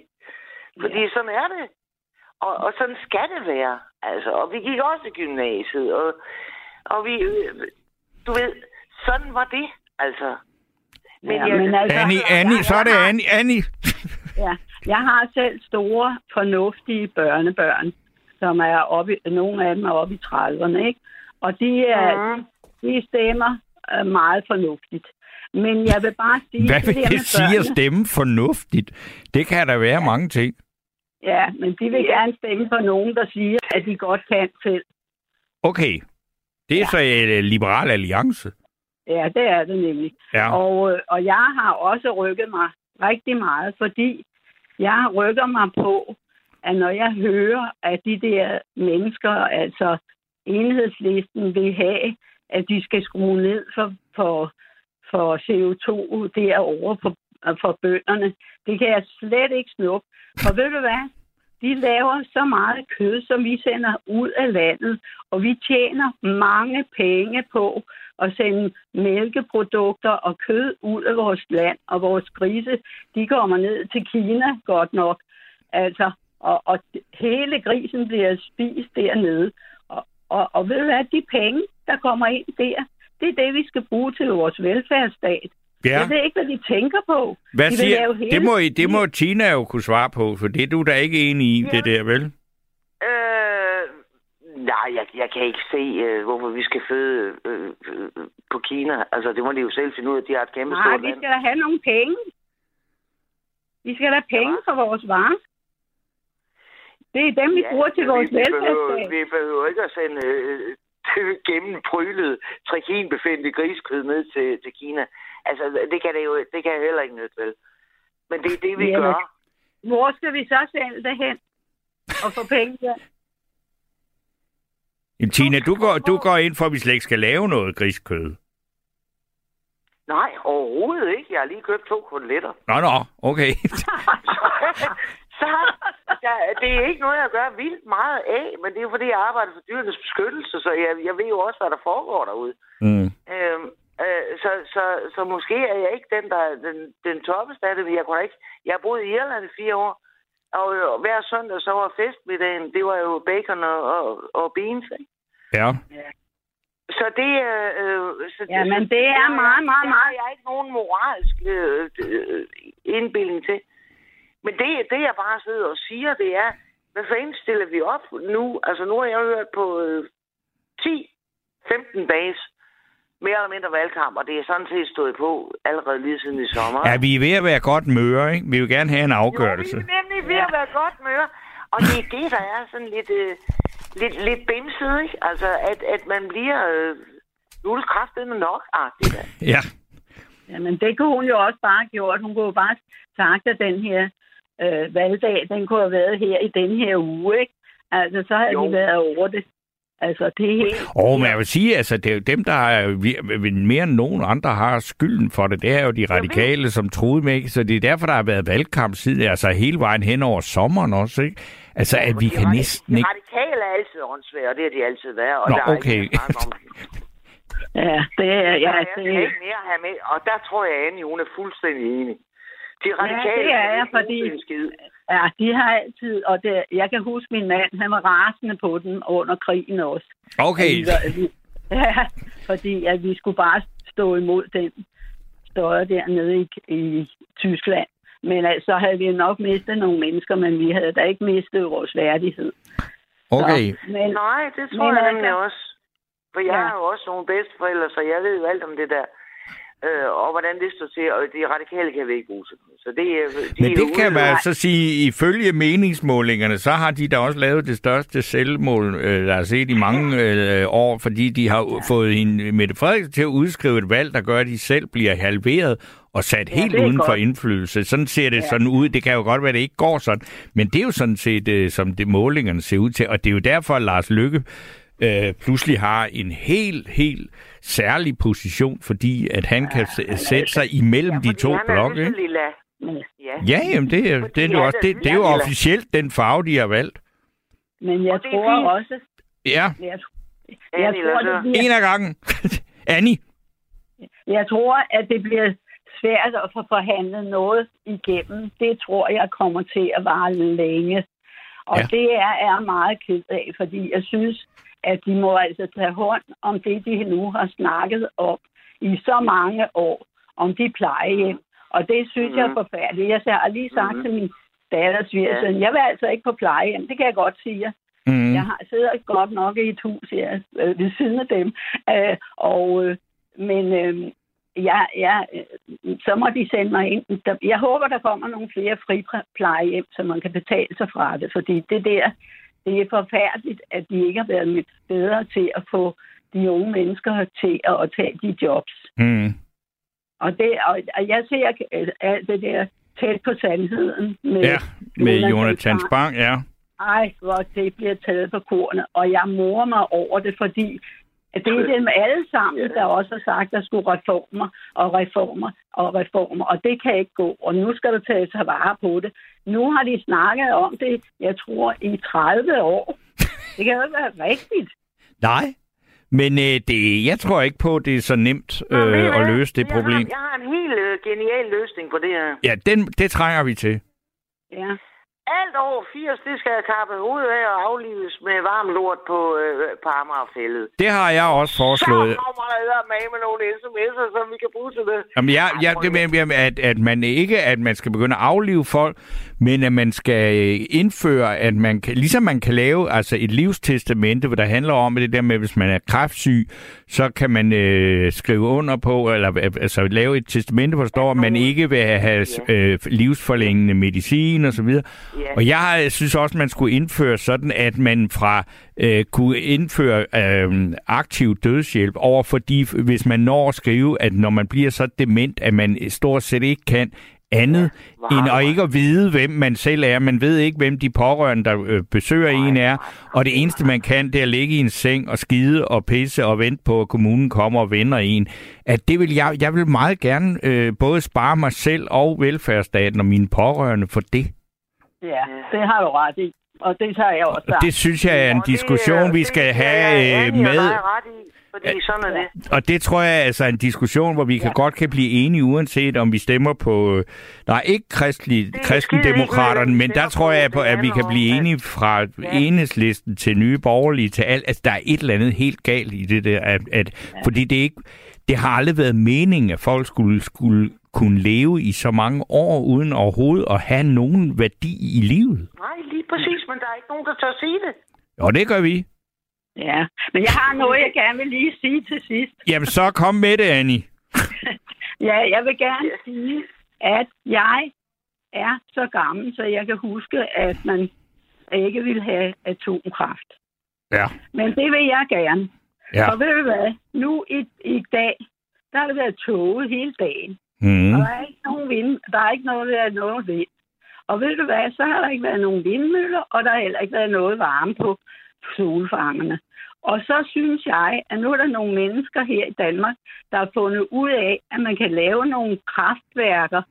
S3: Fordi ja. sådan er det. Og, og sådan skal det være. Altså, og vi gik også i gymnasiet, og, og vi, du ved, sådan var det, altså.
S4: Ja, men altså-
S2: Annie, Annie, så er det Annie. Annie.
S4: Ja, jeg har selv store, fornuftige børnebørn, som er oppe, i- nogle af dem er oppe i 30'erne, ikke? Og de, er,
S3: Mhm.
S4: de stemmer øh, meget fornuftigt. Men jeg vil bare sige...
S2: Hvad vil det
S4: med
S2: sige at stemme fornuftigt? Det kan der være mange ting.
S4: Ja, men de vil
S3: Ja.
S4: gerne stemme på nogen, der siger, at de godt kan selv.
S2: Okay. Det er så uh, Liberal Alliance.
S4: Ja, det er det nemlig.
S2: Ja.
S4: Og, øh, og jeg har også rykket mig rigtig meget, fordi jeg rykker mig på, at når jeg hører, at de der mennesker, altså enhedslisten, vil have, at de skal skrue ned for, for, for CO2 derovre på, for bønderne, det kan jeg slet ikke snuppe. For ved du hvad? De laver så meget kød, som vi sender ud af landet, og vi tjener mange penge på at sende mælkeprodukter og kød ud af vores land, og vores grise, de kommer ned til Kina godt nok. Altså, og, og hele grisen bliver spist dernede. Og, og, og ved du hvad, de penge, der kommer ind der, det er det, vi skal bruge til vores velfærdsstat
S2: ja.
S4: Jeg ved ikke, hvad de tænker på.
S2: Hvad
S4: de
S2: siger,
S4: lave hele-
S2: det, må, I- det må Tina jo kunne svare på, for det er du da ikke enig i, det der, vel?
S3: Øh, nej, jeg, jeg kan ikke se, øh, hvorfor vi skal føde øh, øh, på Kina. Altså, det må de jo selv finde ud af. De har et kæmpe
S4: Nej,
S3: stort
S4: vi
S3: land.
S4: skal da have nogle penge. Vi skal da have penge for vores varer. Det er dem, vi bruger til vores
S3: vi, vi, behøver,
S4: velfærdsstat.
S3: vi behøver ikke at sende øh, gennempryllet trikinbefindte griskød ned til, til Kina. Altså, det kan det jo det kan heller ikke nytte, vel? Men det er det, vi
S4: Jamen.
S3: gør.
S4: Hvor skal vi så sælge det hen? Og få penge der?
S2: Jamen, Tina, du går, du går ind for, at vi slet ikke skal lave noget griskød.
S3: Nej, overhovedet ikke. Jeg har lige købt to koteletter.
S2: Nå, nå, okay.
S3: så ja, det er ikke noget, jeg gør vildt meget af, men det er jo fordi, jeg arbejder for dyrenes beskyttelse, så jeg, jeg ved jo også, hvad der foregår derude.
S2: Mm.
S3: Øhm, øh, så, så, så måske er jeg ikke den, der er den, den toppeste af det, men jeg kunne ikke... Jeg har boet i Irland i fire år, og hver søndag så var festmiddagen, det var jo bacon og, og, og beans, ikke?
S2: Ja.
S3: Så det... Øh, øh, så,
S4: Ja, men
S3: så-
S4: det er
S3: har
S4: meget, meget,
S3: det har
S4: meget-
S3: jeg ikke nogen moralsk øh, øh, indbildning til. Men det, det, jeg bare sidder og siger, det er, hvad fanden stiller vi op nu? Altså, nu har jeg hørt på øh, 10-15 dages mere eller mindre valgkamp, og det er sådan set stået på allerede lige siden i sommer.
S2: Ja, vi er ved at være godt møre, ikke? Vi vil gerne have en afgørelse.
S3: Jo, vi er nemlig ved at være godt møre. Og det er det, der er sådan lidt, øh, lidt, lidt bimset, ikke? Altså, at, at man bliver... Øh, nu er det kraftedeme nok agtigt.
S2: Ja.
S4: Jamen, det kunne hun jo også bare have gjort. Hun kunne jo bare sagt, at den her øh, valgdag, den kunne have været her i den her uge, ikke? Altså, så havde
S3: Jo.
S4: de været over det. Altså, det er helt...
S2: Og men jeg vil sige, altså, det er jo dem, der er, mere end nogen andre har skylden for det. Det er jo de radikale, som troede med, ikke? Så det er derfor, der har været valgkamp siden, altså hele vejen hen over sommeren også, ikke? Altså, at vi
S3: De
S2: kan næsten
S3: De
S2: ikke...
S3: radikale er altid åndssvære, og det har de altid været. Og
S2: Nå,
S3: der er
S2: okay.
S3: ikke at om.
S4: Ja, det er...
S3: Ja,
S4: Ja,
S3: jeg
S4: det,
S3: ikke mere have med, og der tror jeg, Annie, hun er fuldstændig enig. De radikale
S4: det er
S3: ikke
S4: fordi-
S3: bruge en skid.
S4: Ja, de har altid... Og det, jeg kan huske min mand, han var rasende på den under krigen også.
S2: Okay,
S4: At vi var- vi- Ja, fordi at vi skulle bare stå imod den støjer dernede i, i Tyskland. Men altså, så havde vi nok mistet nogle mennesker, men vi havde da ikke mistet vores værdighed.
S2: okay.
S4: Så, men,
S3: Nej, det tror
S4: Men
S3: jeg
S4: altså-
S3: nemlig også. For jeg
S4: Ja.
S3: har jo også nogle bedsteforældre, så jeg ved jo alt om det der. Øh, og hvordan det står til, og de radikale kan vi ikke bruge. Så det, er- de
S2: Men det
S3: jo
S2: kan
S3: ude-
S2: man så sige, ifølge meningsmålingerne, så har de da også lavet det største selvmål, øh, der er set i mange øh, år, fordi de har ja. fået en Mette Frederiksen til at udskrive et valg, der gør, at de selv bliver halveret og sat
S4: Ja,
S2: helt uden for
S4: godt.
S2: indflydelse. Sådan ser det
S4: Ja.
S2: sådan ud. Det kan jo godt være, at det ikke går sådan, men det er jo sådan set, øh, som det målingerne ser ud til, og det er jo derfor, at Lars Lykke øh, pludselig har en helt, helt særlig position, fordi at han kan s- sætte sig imellem
S3: ja,
S2: de to blokke.
S3: Ja.
S2: Ja, jamen det, er- det, er jo også, det, det er jo officielt den farve, de har valgt.
S4: men jeg
S3: Og
S4: tror
S3: fint.
S4: også,
S2: Ja,
S4: jeg, jeg tror, det bliver
S2: en af gangen. Annie?
S4: Jeg tror, at det bliver svært at få forhandlet noget igennem. Det tror jeg kommer til at vare længe. Og
S2: Ja.
S4: det er jeg er meget ked af, fordi jeg synes, at de må altså tage hånd om det, de nu har snakket om i så mange år, om de plejehjem. Og det synes mm-hmm. jeg er
S3: Mhm.
S4: forfærdeligt. Jeg har lige sagt mm-hmm. til min datter svigersøn,
S3: Ja.
S4: jeg vil altså ikke på plejehjem. Det kan jeg godt sige.
S2: Mm.
S4: Jeg har sidder godt nok i et hus her øh, ved siden af dem. Øh, og, øh, men øh, ja, ja, øh, så må de sende mig ind. Jeg håber, der kommer nogle flere friplejehjem, så man kan betale sig fra det. Fordi det der, det er forfærdeligt, at de ikke har været bedre til at få de unge mennesker til at, tage de jobs.
S2: Mm.
S4: Og, det, og, jeg ser alt det der tæt på sandheden med
S2: Ja, med
S4: Jonathan
S2: Jonathan
S4: Spang.
S2: Ja.
S4: Ej, hvor det bliver taget på kornet. Og jeg morer mig over det, fordi det er dem alle sammen, der også har sagt, at der skulle reformer og reformer og reformer. Og det kan ikke gå. Og nu skal der tages sig vare på det. Nu har de snakket om det, jeg tror, i 30 år. Det kan jo ikke være rigtigt.
S2: Nej, men øh, det, jeg tror ikke på, at det er så nemt øh, at
S3: hvad?
S2: løse det
S3: jeg
S2: problem.
S3: Har, jeg har en helt øh, genial løsning på det her.
S2: Ja, den, det trænger vi til.
S4: Ja.
S3: Alt over 80, det skal kappe hovedet af og aflives med varm lort på, øh, på Amagerfældet.
S2: Det har jeg også foreslået.
S3: Så kommer der med med nogle sms'er, som vi kan bruge til det.
S2: Jamen, jeg, jeg, det jeg, at, at man ikke, at man skal begynde at aflive folk, men at man skal øh, indføre, at man kan, ligesom man kan lave altså et livstestamente, hvor der handler om det der med, hvis man er kræftsyg, så kan man øh, skrive under på, eller øh, altså lave et testamente, hvor står, at man ikke vil have øh, livsforlængende medicin og så videre.
S3: Ja.
S2: Og jeg har- synes også, man skulle indføre sådan, at man fra øh, kunne indføre øh, aktiv dødshjælp over, fordi hvis man når at skrive, at når man bliver så dement, at man stort set ikke kan andet, ja, end at ikke at vide, hvem man selv er. Man ved ikke, hvem de pårørende, der øh, besøger en er. Og det eneste, man kan, det er at ligge i en seng og skide og pisse og vente på, at kommunen kommer og vender en. At det vil jeg, jeg vil meget gerne øh, både spare mig selv og velfærdsstaten og mine pårørende for det.
S4: Ja, det har du ret i. Og det tager jeg også
S2: Og
S4: sagt.
S2: det synes jeg er en
S3: det,
S2: diskussion,
S3: øh,
S2: vi skal have øh, med.
S3: Fordi sådan er det.
S2: Og det tror jeg altså er en diskussion, hvor vi kan
S4: Ja.
S2: godt kan blive enige, uanset om vi stemmer på... Nej, ikke kristelig,
S3: er
S2: kristendemokraterne, men der tror jeg på, at vi kan blive enige fra
S3: Ja.
S2: enhedslisten til nye borgerlige til alt. Altså, der er et eller andet helt galt i det der, at, at, fordi det ikke... Det har aldrig været meningen, at folk skulle, skulle kunne leve i så mange år, uden overhovedet at have nogen værdi i livet.
S3: Nej, lige præcis, men der er ikke nogen, der tør sige det.
S2: Og det gør vi.
S4: Ja, men jeg har noget, jeg gerne vil lige sige til sidst.
S2: Jamen, så kom med det, Annie.
S4: Ja, jeg vil gerne sige, at jeg er så gammel, så jeg kan huske, at man ikke vil have atomkraft.
S2: Ja.
S4: Men det vil jeg gerne.
S2: Ja.
S4: Og ved du hvad? Nu i, i dag, der har det været toget hele dagen.
S2: Mm.
S4: Og der er ikke nogen vind. Der er ikke noget, der er noget vind. Og ved du hvad? Så har der ikke været nogen vindmøller, og der har heller ikke været noget varme på solfangerne. Og så synes jeg, at nu er der nogle mennesker her i Danmark, der har fundet ud af, at man kan lave nogle kraftværker,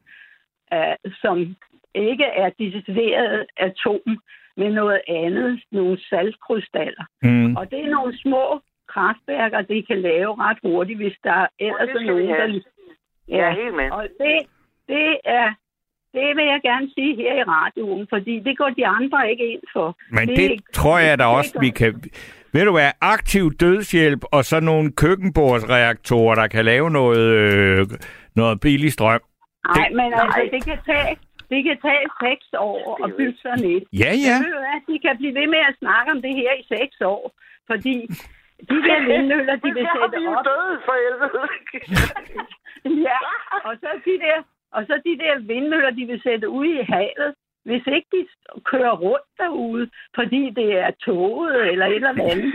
S4: øh, som ikke er decideret atom, men noget andet, nogle saltkrystaller.
S2: Mm.
S4: Og det er nogle små kraftværker, de kan lave ret hurtigt, hvis der ellers
S3: det
S4: er nogen, der...
S3: er helt med.
S4: Og det, det er... Det vil jeg gerne sige her i radioen, fordi det går de andre ikke ind for.
S2: Men
S4: er
S2: det
S4: ikke-
S2: tror jeg da
S4: det
S2: også, vi kan... Ved du hvad, aktiv dødshjælp og så nogle køkkenbordsreaktorer, der kan lave noget, øh, noget billig strøm.
S4: Nej,
S2: det-
S4: men altså, det kan tage, det kan tage seks år at bygge sådan et.
S2: Ja, ja.
S4: Ved du hvad, de kan blive ved med at snakke om det her i seks år, fordi De der vindmøller, de
S3: Men
S4: vil
S3: er
S4: sætte
S3: jo
S4: op.
S3: døde for helvede.
S4: Ja, og så de der, og så de der vindmøller, de vil sætte ud i havet, hvis ikke de kører rundt derude, fordi det er toget eller et eller andet.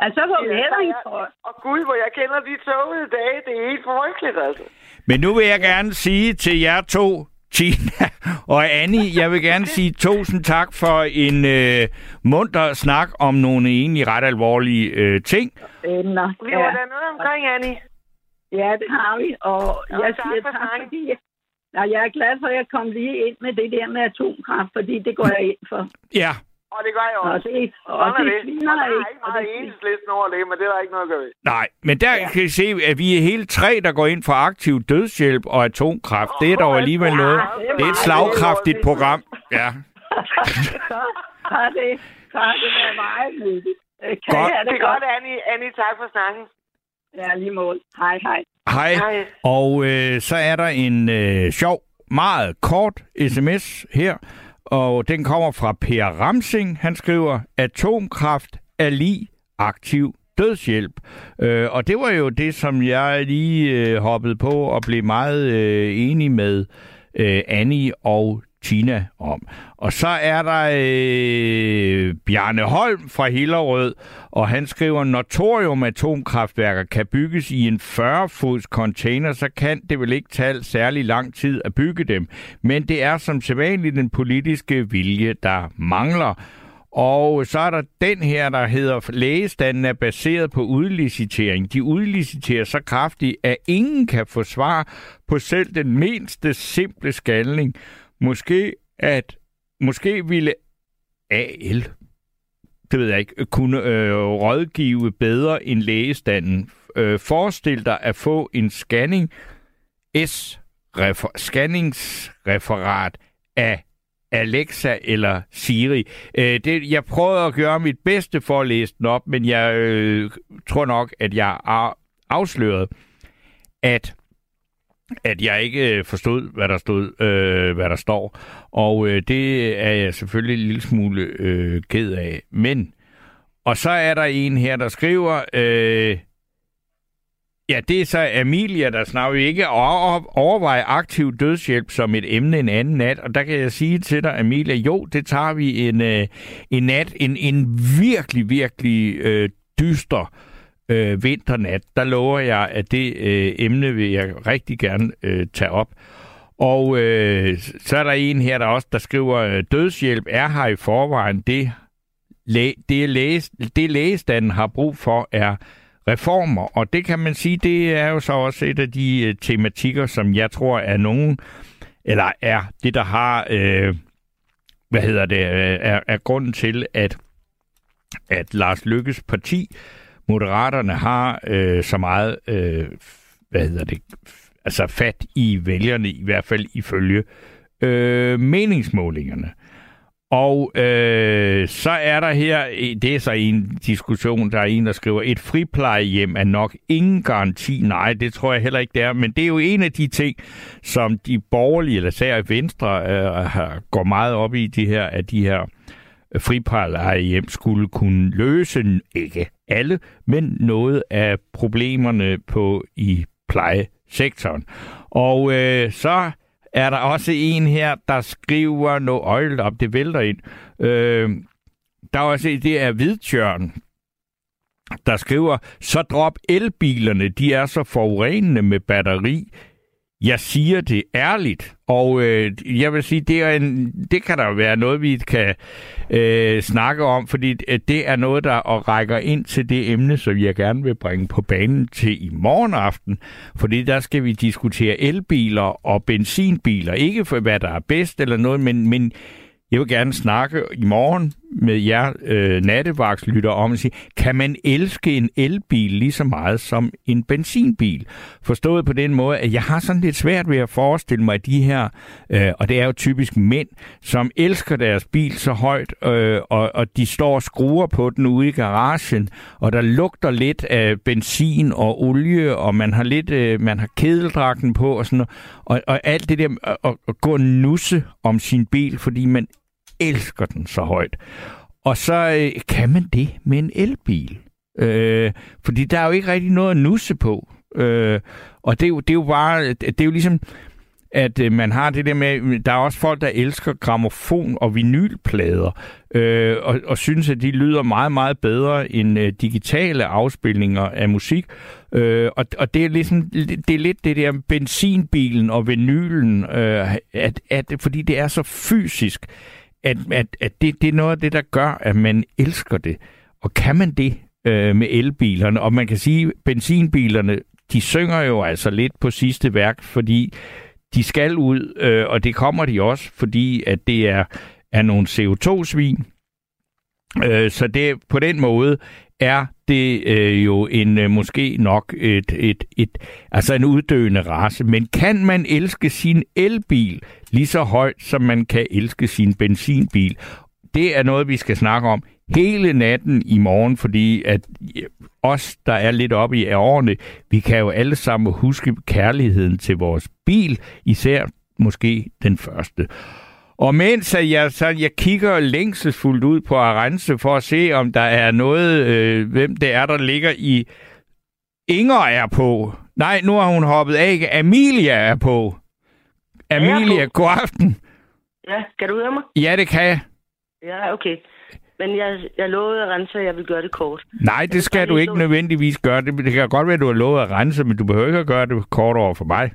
S4: Altså, så går vi heller ikke for.
S3: Og gud, hvor jeg kender de togede dage. Det er helt frygteligt, altså.
S2: Men nu vil jeg gerne sige til jer to, Tina og Annie, jeg vil gerne sige tusind tak for en øh, munter snak om nogle egentlig ret alvorlige øh, ting.
S4: Emner.
S3: Vi var
S4: Ja.
S3: der noget omkring, Annie.
S4: ja, det har vi, og
S3: Nå,
S4: jeg
S3: tak
S4: siger
S3: for
S4: tak, fordi ja, jeg er glad for, at jeg kom lige ind med det der med atomkraft, fordi det går jeg ind for.
S2: Ja,
S3: Og det gør jeg
S4: Og
S3: også.
S4: det, og
S3: Sådan er
S4: det
S3: det.
S4: sviner
S3: Og der er
S4: ikke. og
S3: meget
S4: det-
S3: enhedslisten over det, men det er der ikke noget at gøre ved.
S2: nej, men der
S4: Ja.
S2: kan I se, at vi er hele tre, der går ind for aktiv dødshjælp og atomkraft. Det er dog alligevel noget. Det er et slagkraftigt program. Ja.
S4: så har det, så har det været meget nyttigt. Øh, Kan
S2: Godt.
S4: jeg
S3: Det
S4: det
S3: er
S4: godt?
S3: godt, Annie. Annie, tak for snakken.
S4: Ja, lige mål. Hej, hej.
S2: Hej.
S3: Hej.
S2: Og øh, så er der en øh, sjov, meget kort sms her, og den kommer fra Per Ramsing. Han skriver, atomkraft er lige aktiv dødshjælp. Øh, og det var jo det, som jeg lige øh, hoppede på og blev meget øh, enig med øh, Annie og Tina om. Og så er der øh, Bjarne Holm fra Hillerød, og han skriver, når thorium-atomkraftværker kan bygges i en 40-fods container, så kan det vel ikke tage særlig lang tid at bygge dem. Men det er som sædvanligt den politiske vilje, der mangler. Og så er der den her, der hedder, lægestanden er baseret på udlicitering. De udliciterer så kraftigt, at ingen kan få svar på selv den mindste simple skalning. Måske at måske ville AL det ved jeg ikke, kunne øh, rådgive bedre end lægestanden. Øh, forestil dig at få en scanning S refer, scanningsreferat af Alexa eller Siri. Øh, det, jeg prøvede at gøre mit bedste for at læse den op, men jeg øh, tror nok, at jeg har afsløret, at at jeg ikke øh, forstod, hvad der stod, øh, hvad der står. Og øh, det er jeg selvfølgelig en lille smule øh, ked af. Men, og så er der en her, der skriver, øh, ja, det er så Amelia, der snakker ikke overveje aktiv dødshjælp som et emne en anden nat. Og der kan jeg sige til dig, Amelia, jo, det tager vi en, øh, en nat, en, en virkelig, virkelig øh, dyster øh, vinternat, der lover jeg, at det øh, emne vil jeg rigtig gerne øh, tage op. Og øh, så er der en her, der også der skriver, øh, dødshjælp er her i forvejen. Det, læ- det, læge, det lægestanden har brug for er reformer. Og det kan man sige, det er jo så også et af de øh, tematikker, som jeg tror er nogen, eller er det, der har, øh, hvad hedder det, øh, er, er grunden til, at, at Lars Lykkes parti Moderaterne har øh, så meget, øh, hvad hedder det, altså fat i vælgerne, i hvert fald ifølge øh, meningsmålingerne. Og øh, så er der her, det er så en diskussion, der er en, der skriver, et friplejehjem er nok ingen garanti. Nej, det tror jeg heller ikke, det er. Men det er jo en af de ting, som de borgerlige, eller særligt Venstre, øh, går meget op i, de her, at de her friplejehjem skulle kunne løse, ikke alle, men noget af problemerne på i plejesektoren. Og øh, så er der også en her, der skriver noget øjlet op, det vælter ind. Øh, der er også det er Hvidtjørn, der skriver, så drop elbilerne, de er så forurenende med batteri. Jeg siger det ærligt, og øh, jeg vil sige, det, er en, det kan der være noget, vi kan øh, snakke om, fordi øh, det er noget, der rækker ind til det emne, som jeg gerne vil bringe på banen til i morgen aften, fordi der skal vi diskutere elbiler og benzinbiler, ikke for hvad der er bedst eller noget, men, men jeg vil gerne snakke i morgen med jer øh, nattevagtslytter om at sige, kan man elske en elbil lige så meget som en benzinbil? Forstået på den måde, at jeg har sådan lidt svært ved at forestille mig, at de her, øh, og det er jo typisk mænd, som elsker deres bil så højt, øh, og, og de står og skruer på den ude i garagen, og der lugter lidt af benzin og olie, og man har lidt, øh, man har kedeldragten på og sådan noget, og, og alt det der at, gå og nusse om sin bil, fordi man elsker den så højt. Og så øh, kan man det med en elbil. Øh, fordi der er jo ikke rigtig noget at nusse på. Øh, og det er, jo, det er jo bare, det er jo ligesom, at øh, man har det der med, der er også folk, der elsker gramofon og vinylplader, øh, og, og synes, at de lyder meget, meget bedre end øh, digitale afspilninger af musik. Øh, og, og det er ligesom, det er lidt det der benzinbilen og vinylen, øh, at, at, fordi det er så fysisk, at, at, at det, det er noget af det, der gør, at man elsker det. Og kan man det øh, med elbilerne? Og man kan sige, at benzinbilerne, de synger jo altså lidt på sidste værk, fordi de skal ud, øh, og det kommer de også, fordi at det er, er nogle CO2-svin. Øh, så det på den måde er det øh, jo en øh, måske nok et, et, et altså en uddøende race. Men kan man elske sin elbil lige så højt, som man kan elske sin benzinbil? Det er noget, vi skal snakke om hele natten i morgen, fordi at øh, os, der er lidt oppe i årene, vi kan jo alle sammen huske kærligheden til vores bil, især måske den første. Og mens jeg, så jeg kigger længselsfuldt ud på Arance for at se, om der er noget, øh, hvem det er, der ligger i... Inger er på. Nej, nu har hun hoppet af. Amelia er på. Amelia, god aften.
S5: Ja, kan du høre mig?
S2: Ja, det kan jeg.
S5: Ja, okay. Men jeg, jeg lovede at rense, at jeg vil gøre det kort.
S2: Nej, det skal du ikke nødvendigvis gøre. Det, det kan godt være, at du har lovet at rense, men du behøver ikke at gøre det kort over for mig.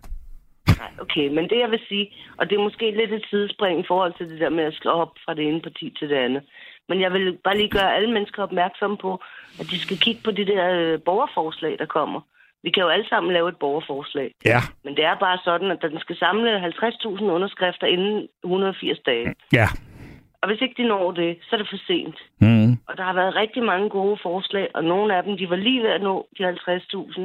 S5: Nej, okay. Men det, jeg vil sige, og det er måske lidt et sidespring i forhold til det der med at slå op fra det ene parti til det andet. Men jeg vil bare lige gøre alle mennesker opmærksomme på, at de skal kigge på de der øh, borgerforslag, der kommer. Vi kan jo alle sammen lave et borgerforslag.
S2: Ja.
S5: Men det er bare sådan, at den skal samle 50.000 underskrifter inden 180 dage.
S2: Ja.
S5: Og hvis ikke de når det, så er det for sent.
S2: Mm.
S5: Og der har været rigtig mange gode forslag, og nogle af dem, de var lige ved at nå de 50.000,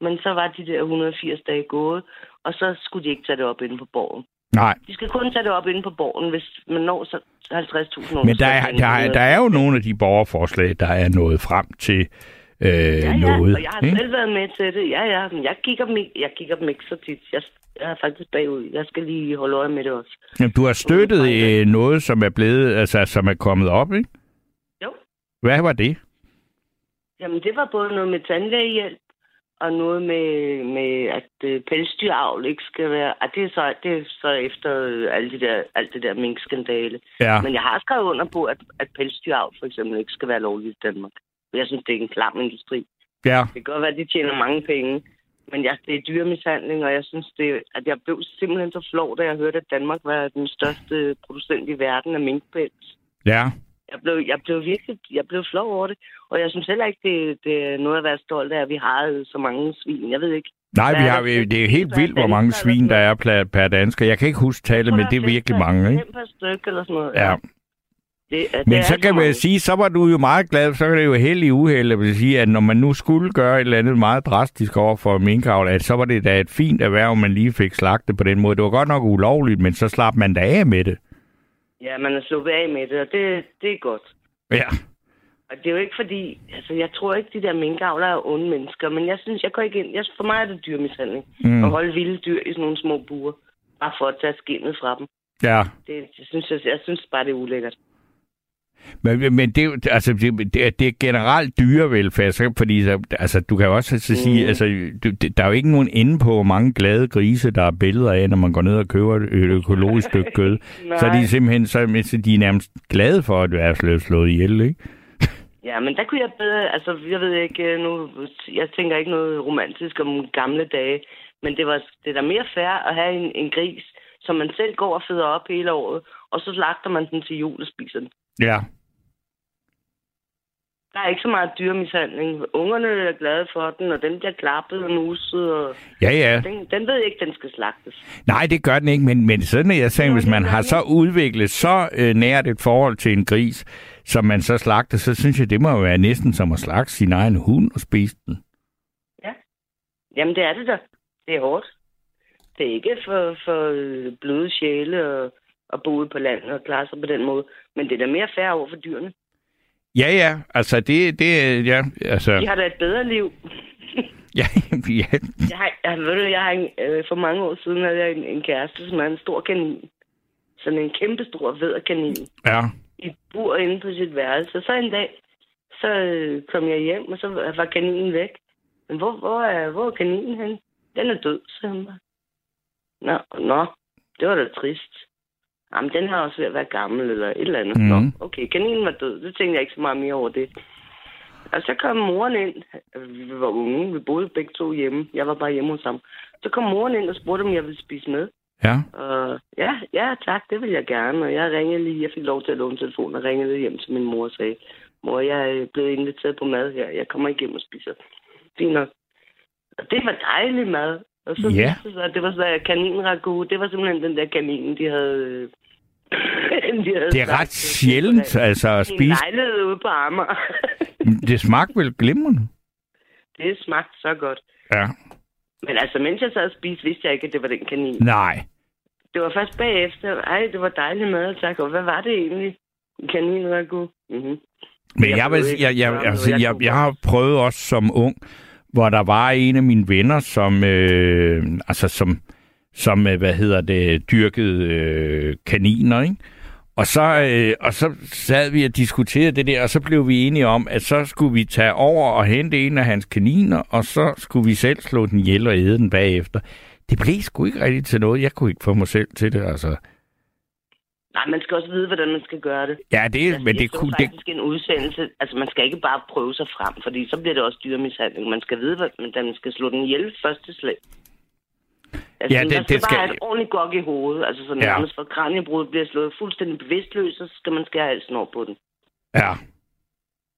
S5: men så var de der 180 dage gået, og så skulle de ikke tage det op inde på borgen.
S2: Nej.
S5: De skal kun tage det op inde på borgen, hvis man når så 50.000
S2: Men der er, der, er, der er jo nogle af de borgerforslag, der er nået frem til øh,
S5: ja, ja,
S2: noget.
S5: og jeg har
S2: ikke?
S5: selv været med til det. Ja, ja, men jeg kigger dem ikke, jeg kigger dem ikke så tit. Jeg, jeg er faktisk bagud. Jeg skal lige holde øje med det også.
S2: Jamen, du har støttet øh, noget, som er blevet, altså som er kommet op, ikke?
S5: Jo.
S2: Hvad var det?
S5: Jamen, det var både noget med tandlægehjælp, og noget med, med at øh, pelsdyravl ikke skal være... Ah, det, er så, det er så efter øh, alt, det der, alt det der minkskandale.
S2: Ja.
S5: Men jeg har skrevet under på, at, at pelsdyravl for eksempel ikke skal være lovligt i Danmark. Jeg synes, det er en klam industri.
S2: Ja.
S5: Det kan godt være, at de tjener mange penge, men jeg, det er dyremishandling, og jeg synes, det, at jeg blev simpelthen så flov, da jeg hørte, at Danmark var den største producent i verden af minkpels.
S2: Ja.
S5: Jeg blev, jeg blev virkelig jeg blev flov over det, og jeg synes heller ikke, det, det er noget at være stolt af, at vi har så mange svin. Jeg ved ikke.
S2: Nej, vi har, det er helt vildt, hvor mange svin der er per, per dansker. Jeg kan ikke huske tallet, men det er virkelig mange, ikke?
S5: Per stykke eller sådan noget.
S2: Ja.
S5: Det, det
S2: Men så kan man sige, så var du jo meget glad, så er det jo held i uheld, at sige, at når man nu skulle gøre et eller andet meget drastisk over for minkavl, at så var det da et fint erhverv, man lige fik slagtet på den måde. Det var godt nok ulovligt, men så slap man da af med det.
S5: Ja, man er sluppet af med det, og det, det er godt.
S2: Ja.
S5: Og det er jo ikke fordi, altså jeg tror ikke, de der minkavlere er onde mennesker, men jeg synes, jeg går ikke ind. Jeg, for mig er det dyrmishandling.
S2: Mm.
S5: At holde vilde dyr i sådan nogle små buer, bare for at tage skinnet fra dem.
S2: Ja.
S5: Det, jeg, synes, jeg, jeg synes bare, det er ulækkert.
S2: Men, men det, altså, det, det, er- det er generelt dyrevelfærd, så, fordi så, altså, du kan jo også så sige,
S5: Mm.
S2: altså, du, der er jo ikke nogen ende på, hvor mange glade grise, der er billeder af, når man går ned og køber et økologisk stykke kød. så er de simpelthen så, så de er nærmest glade for at være slået, slået ihjel, ikke?
S5: Ja, men der kunne jeg bedre, altså jeg ved ikke øh, nu, jeg tænker ikke noget romantisk om gamle dage, men det, var, det er da mere fair at have en, en gris, som man selv går og føder op hele året, og så slagter man den til jul og spiser den.
S2: Ja.
S5: Der er ikke så meget dyremishandling. Ungerne er glade for den, og den bliver klappet og nuset, og
S2: Ja, ja.
S5: den, den ved ikke, den skal slagtes.
S2: Nej, det gør den ikke, men, men sådan er jeg sagde, hvis man har så udviklet så øh, nært et forhold til en gris, som man så slagter, så synes jeg, det må jo være næsten som at slagte sin egen hund og spise den.
S5: Jamen, det er det da. Det er hårdt. Det er ikke for, for øh, bløde sjæle og, og bo ude på landet og klare sig på den måde. Men det er da mere fair over for dyrene.
S2: Ja, ja, altså det, det ja, altså,
S5: De har da et bedre liv.
S2: ja, ja,
S5: Jeg har, jeg, ved du, jeg har en, øh, for mange år siden havde jeg en, en kæreste, som er en stor kanin. Sådan en kæmpe stor væderkanin.
S2: ja,
S5: I bur inde på sit værelse. Så en dag, så øh, kom jeg hjem, og så var kaninen væk. Men hvor, hvor, er, hvor er kaninen hen? Den er død, sagde han bare. Nå, nå, det var da trist. Jamen, den har også ved at være gammel, eller et eller andet.
S2: Mhm.
S5: Nå, okay, kaninen var død. Det tænkte jeg ikke så meget mere over det. Og så kom moren ind. Vi var unge, vi boede begge to hjemme. Jeg var bare hjemme hos ham. Så kom moren ind og spurgte, om jeg ville spise med.
S2: Ja.
S5: Og ja, ja tak, det vil jeg gerne. Og jeg ringede lige, jeg fik lov til at låne telefonen og ringede hjem til min mor og sagde, mor, jeg er blevet inviteret på mad her. Jeg kommer ikke hjem og spiser. Fint nok. Og det var dejlig mad. Og så
S2: Ja.
S5: viste det sig, at det var sådan der kaninragu. Det var simpelthen den der kanin, de havde... øh, de havde
S2: Det er
S5: sagt,
S2: ret sjældent, altså at spise.
S5: lejlighed ude på Amager.
S2: Det smagte vel glimrende.
S5: det smagte så godt.
S2: Ja.
S5: Men altså, mens jeg sad og spiste, vidste jeg ikke, at det var den kanin.
S2: Nej.
S5: Det var først bagefter. Ej, det var dejligt mad, tak. Og hvad var det egentlig? Kaninragu. Mm-hmm.
S2: Men
S5: Jeg
S2: jeg, vil, jeg, jeg, altså,
S5: jeg
S2: jeg,
S5: kunne
S2: jeg har prøvet også som ung, hvor der var en af mine venner, som, øh, altså som, som øh, hvad hedder det, dyrkede øh, kaniner, ikke? Og så, øh, og så sad vi og diskuterede det der, og så blev vi enige om, at så skulle vi tage over og hente en af hans kaniner, og så skulle vi selv slå den ihjel og æde den bagefter. Det blev sgu ikke rigtigt til noget. Jeg kunne ikke få mig selv til det, altså.
S5: Nej, man skal også vide, hvordan man skal gøre det.
S2: Ja, det,
S5: Jeg,
S2: men det kunne... Det,
S5: faktisk en udsendelse. Altså, man skal ikke bare prøve sig frem, fordi så bliver det også dyremishandling. Man skal vide, hvordan man skal slå den ihjel første slag. Altså,
S2: Ja,
S5: man
S2: det-
S5: skal
S2: det skal-
S5: bare have et ordentligt gok i hovedet. Altså, så
S2: Ja.
S5: nærmest for kraniebrud bliver slået fuldstændig bevidstløs, så skal man skære halsen over på den.
S2: ja.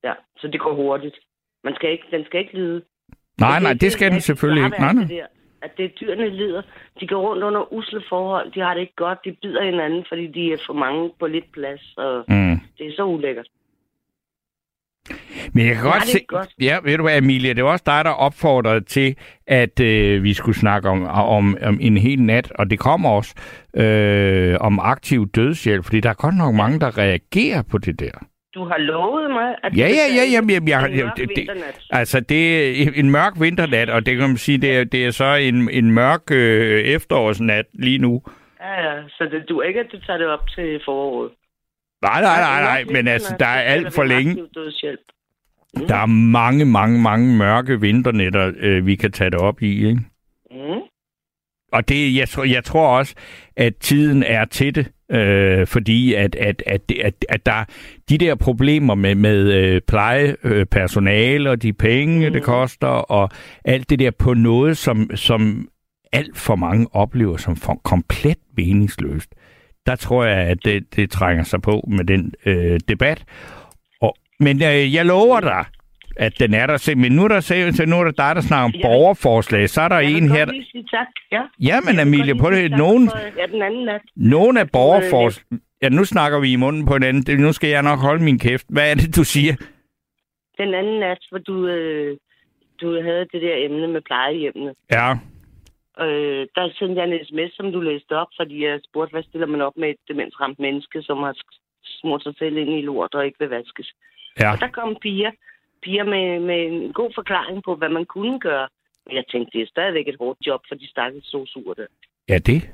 S5: Ja, så det går hurtigt. Man skal ikke, den skal ikke lide.
S2: Nej,
S5: Og
S2: nej, det skal den selvfølgelig ikke. Nej, nej.
S5: At det dyrene lider. De går rundt under usle forhold. De har det ikke godt. De bider hinanden, fordi de er for mange på lidt plads. Og
S2: Mm.
S5: det er så ulækkert.
S2: Men jeg kan godt se...
S5: godt.
S2: Ja, ved du hvad, Emilie, det var også dig, der opfordrede til, at øh, vi skulle snakke om, om, om en hel nat, og det kommer også øh, om aktiv dødshjælp, fordi der er godt nok mange, der reagerer på det der.
S5: Du har lovet mig, at...
S2: Ja, ja, ja, jamen, jamen, jeg,
S5: en mørk
S2: det,
S5: vinternat.
S2: altså, det er en mørk vinternat, og det kan man sige, det er, det er så en, en mørk øh, efterårsnat lige nu.
S5: Ja, ja, så det, du ikke, at du tager det op til foråret.
S2: Nej, nej, nej, nej, men altså, der er alt for længe. Der er mange, mange, mange mørke vinternetter, øh, vi kan tage det op i, ikke? Og det, jeg, tror, jeg tror også, at tiden er til det, øh, fordi at, at, at, at, at der de der problemer med, med øh, plejepersonale og de penge, mm. det koster, og alt det der på noget, som, som alt for mange oplever som for komplet meningsløst. Der tror jeg, at det, det trænger sig på med den øh, debat. Og, men øh, jeg lover dig, at den er der. Se, Men nu er der, se, så nu er der dig, der snakker om
S5: Ja.
S2: borgerforslag. Så er der
S5: Jeg
S2: en her,
S5: lige sige tak. Ja.
S2: Men
S5: Jeg godt
S2: på det, nogen,
S5: Ja, den anden nat.
S2: nogen af
S5: øh,
S2: borgerforslag... Ja, nu snakker vi i munden på hinanden. Det- Nu skal jeg nok holde min kæft. Hvad er det, du siger?
S5: Den anden nat, hvor du, øh, du havde det der emne med plejehjemmene.
S2: Ja,
S5: Øh, der sendte jeg en sms, som du læste op, fordi jeg spurgte, hvad stiller man op med et demensramt menneske, som har smurt sig selv ind i lort og ikke vil vaskes.
S2: ja.
S5: Og der kom piger, piger med, med en god forklaring på, hvad man kunne gøre. Men jeg tænkte, det er stadigvæk et hårdt job for de stakkels sosuer der.
S2: Ja, det.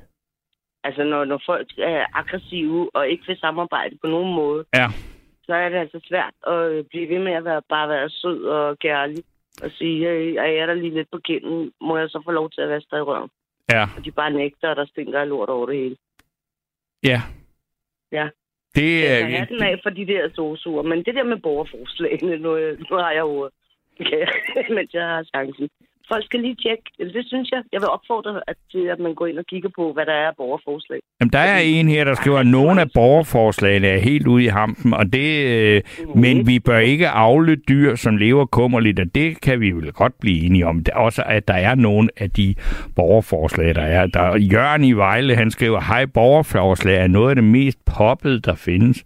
S5: Altså, når, når folk er aggressive og ikke vil samarbejde på nogen måde,
S2: Ja.
S5: så er det altså svært at blive ved med at være, bare være sød og kærlig. Og sige, hey, er jeg der lige lidt på kinden? Må jeg så få lov til at vaske dig i røven?
S2: Ja,
S5: Og de bare nægter, og der stinker lort over det hele.
S2: ja.
S5: Ja.
S2: Det
S5: Jeg
S2: er...
S5: have den af for de der sosuer. Men det der med borgerforslagene, nu, nu har jeg kan jeg, mens jeg har chancen. Folk skal lige tjekke. Det synes jeg. Jeg vil opfordre at, til, at man går ind og kigger på, hvad der er af borgerforslag.
S2: Jamen, der er en her, der skriver, at nogle af borgerforslagene er helt ude i hampen, og det, øh, men vi bør ikke afle dyr, som lever kummerligt, og det kan vi vel godt blive enige om. Det er Også at der er nogle af de borgerforslag, der er. Der, Jørgen i Vejle, han skriver, hej, borgerforslag er noget af det mest poppede, der findes.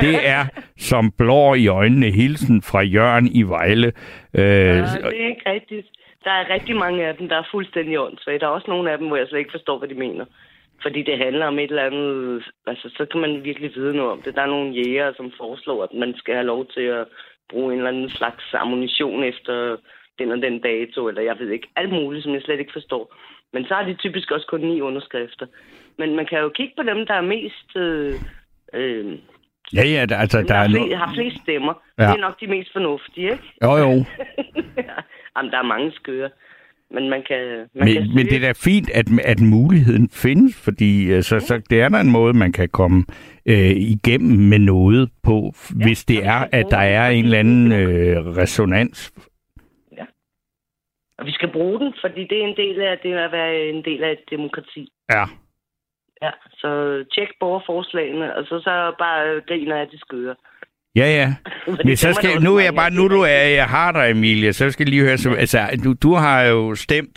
S2: Det er som blår i øjnene hilsen fra Jørgen i Vejle. Øh,
S5: Ja, det er ikke rigtigt. Der er rigtig mange af dem, der er fuldstændig åndssvage. Der er også nogle af dem, hvor jeg slet ikke forstår, hvad de mener. Fordi det handler om et eller andet... Altså, så kan man virkelig vide noget om det. Der er nogle jæger, som foreslår, at man skal have lov til at bruge en eller anden slags ammunition efter den og den dato, eller jeg ved ikke, alt muligt, som jeg slet ikke forstår. Men så har de typisk også kun ni underskrifter. Men man kan jo kigge på dem, der er mest øh, øh,
S2: Ja, ja, der, altså,
S5: Dem,
S2: der
S5: der
S2: er
S5: flest, har flest stemmer.
S2: Ja.
S5: Ja. Det er nok de mest fornuftige, ikke?
S2: Jo, jo.
S5: Jamen, der er mange skøre. Men man kan... Man kan
S2: Men, men det er da fint, at, at muligheden findes, fordi øh, så, så det er der en måde, man kan komme øh, igennem med noget på, ja, hvis det er, at der er en eller anden øh, resonans.
S5: Og vi skal bruge den, fordi det er en del af det at være en del af et demokrati.
S2: Ja.
S5: Ja, så tjek borgerforslagene, og så, så bare griner af de skøre.
S2: Ja, ja. Men så skal, nu er jeg bare, nu du er, jeg har dig, Emilie, så skal jeg lige høre, så, altså, du, du har jo stemt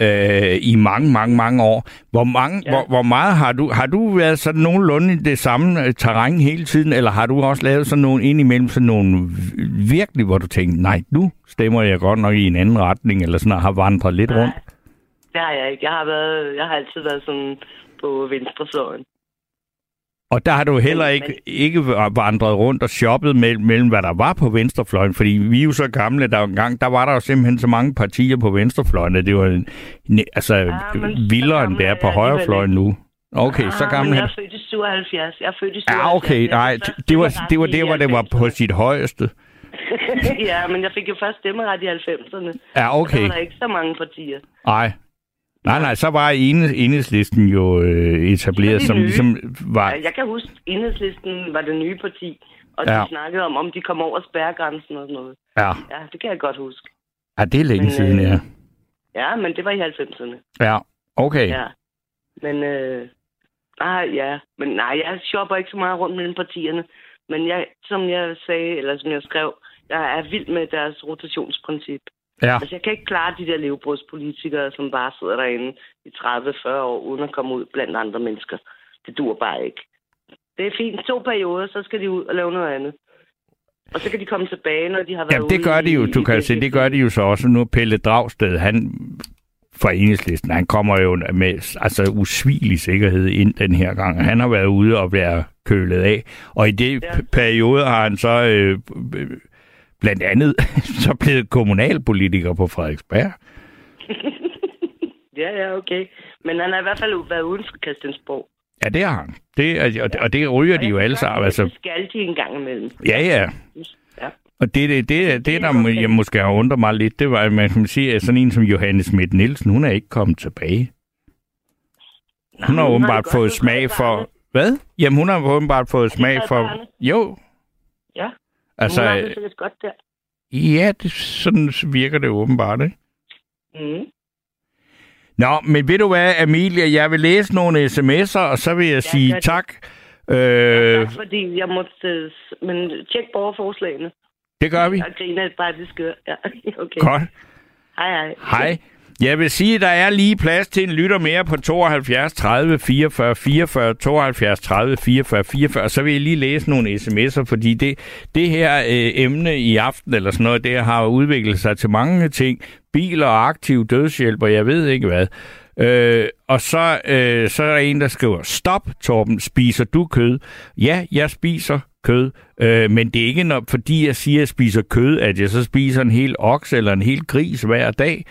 S2: øh, i mange, mange, mange år. Hvor, mange, ja. Hvor, hvor meget har du, har du været sådan nogenlunde i det samme øh, terræn hele tiden, eller har du også lavet sådan nogle indimellem sådan nogle virkelig, hvor du tænkte, nej, nu stemmer jeg godt nok i en anden retning, eller sådan, og har vandret lidt
S5: Nej,
S2: rundt?
S5: det har jeg ikke. Jeg har, været, jeg har altid været sådan på venstrefløjen.
S2: Og der har du heller ikke, ikke vandret rundt og shoppet mellem, mellem, hvad der var på venstrefløjen, fordi vi er jo så gamle, der engang, der var der jo simpelthen så mange partier på venstrefløjen, at det var en, ne, altså
S5: men så
S2: vildere end
S5: gammel
S2: det er på højrefløjen nu. Okay, så
S5: Ah,
S2: gammel
S5: men
S2: er
S5: jeg er født i 77. Jeg er født i 77.
S2: Ja, okay, nej, det var, det var der, hvor det var på
S5: 90'erne.
S2: sit højeste.
S5: ja, men jeg fik jo først stemmeret i 90'erne.
S2: Ja,
S5: Så
S2: okay.
S5: var der ikke så mange partier.
S2: Nej. Nej, nej, så var enhedslisten jo øh, etableret, som
S5: nye.
S2: ligesom var...
S5: Jeg kan huske, enhedslisten var det nye parti, og
S2: Ja.
S5: de snakkede om, om de kom over spærregrænsen og sådan noget.
S2: Ja,
S5: Ja, det kan jeg godt huske.
S2: ja det er længe
S5: Men,
S2: siden,
S5: øh,
S2: ja.
S5: Ja, men det var i 90'erne.
S2: Ja, okay.
S5: Ja. Men, øh, ah, ja. Men nej, jeg shopper ikke så meget rundt mellem partierne. Men jeg, som jeg sagde, eller som jeg skrev, jeg er vild med deres rotationsprincip.
S2: Ja,
S5: Altså, jeg kan ikke klare de der levebrødspolitikere, som bare sidder derinde i 30-40 år, uden at komme ud blandt andre mennesker. Det dur bare ikke. Det er fint. To perioder, så skal de ud og lave noget andet. Og så kan de komme tilbage, når de har været
S2: Jamen, det gør de jo.
S5: i-
S2: Du
S5: i
S2: kan se, det gør de jo så også. Nu Pelle Dragsted, han fra enhedslisten, han kommer jo med altså, usvigelig sikkerhed ind den her gang. Han har været ude og være kølet af. Og i det
S5: ja.
S2: periode har han så øh, øh, blandt andet så blevet kommunalpolitiker på Frederiksberg.
S5: Ja, ja, okay. Men han har i hvert fald været uden for Christiansborg.
S2: Ja, det har han. Det, og, det- og det ryger
S5: Og
S2: de jo alle sammen. Altså,
S5: Det skal de en gang imellem.
S2: ja, ja.
S5: Ja.
S2: Og det, det, det, det,
S5: er
S2: der jeg måske har undret mig lidt, det var, at man kan sige, at sådan en som Johannes Schmidt Nielsen, hun er ikke kommet tilbage. Hun har
S5: men
S2: åbenbart
S5: det
S2: fået smag for... Hvad? Jamen, hun har åbenbart fået smag for... Jo.
S5: Ja.
S2: Altså,
S5: Hun har det godt der.
S2: ja, det, sådan virker det åbenbart, ikke?
S5: Mm.
S2: Nå, men ved du hvad, Amelia, jeg vil læse nogle sms'er, og så vil jeg sige
S5: gør det.
S2: tak.
S5: Øh.
S2: Øh,
S5: Tak, fordi jeg måtte... øh, Men tjek borgerforslagene.
S2: det gør vi.
S5: Jeg griner bare, det skør. Ja, okay.
S2: Godt.
S5: Hej, hej.
S2: Hej. Jeg vil sige, at der er lige plads til en lytter mere på 72 30 44 44, 72 30 44 44, og så vil jeg lige læse nogle sms'er, fordi det, det her øh, emne i aften, eller sådan noget, det har udviklet sig til mange ting. Biler og aktiv dødshjælp, og jeg ved ikke hvad. Øh, og så, øh, så er der en, der skriver, stop Torben, spiser du kød? Ja, jeg spiser kød, øh, men det er ikke når, fordi jeg siger, at jeg spiser kød, at jeg så spiser en hel oks eller en hel gris hver dag.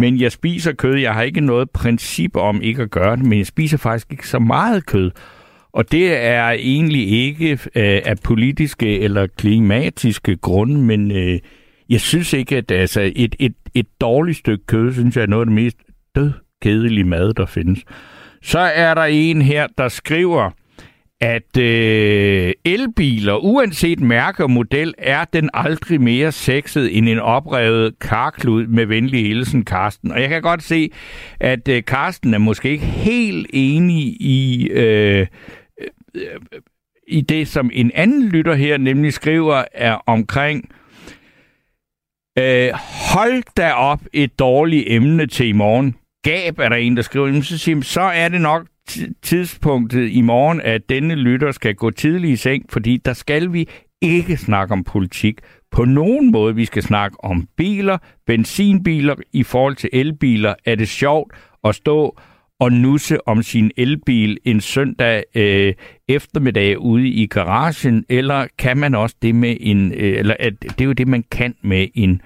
S2: Men jeg spiser kød. Jeg har ikke noget princip om ikke at gøre det, men jeg spiser faktisk ikke så meget kød. Og det er egentlig ikke øh, af politiske eller klimatiske grunde, men øh, jeg synes ikke, at altså, et, et, et dårligt stykke kød, synes jeg er noget af det mest død kedelige mad, der findes. Så er der en her, der skriver, at øh, elbiler, uanset mærke og model, er den aldrig mere sexet end en oprevet karklud med venlig hilsen, Karsten. Og jeg kan godt se, at øh, Karsten er måske ikke helt enig i, øh, øh, øh i det, som en anden lytter her nemlig skriver, er omkring Øh, hold da op et dårligt emne til i morgen. Gab er der en, der skriver. Jamen, Så, siger, så er det nok tidspunktet i morgen, at denne lytter skal gå tidlig i seng, fordi der skal vi ikke snakke om politik på nogen måde. Vi skal snakke om biler, benzinbiler. I forhold til elbiler er det sjovt at stå og nusse om sin elbil en søndag øh, eftermiddag ude i garagen, eller kan man også det med en, øh, eller at, det er jo det, man kan med en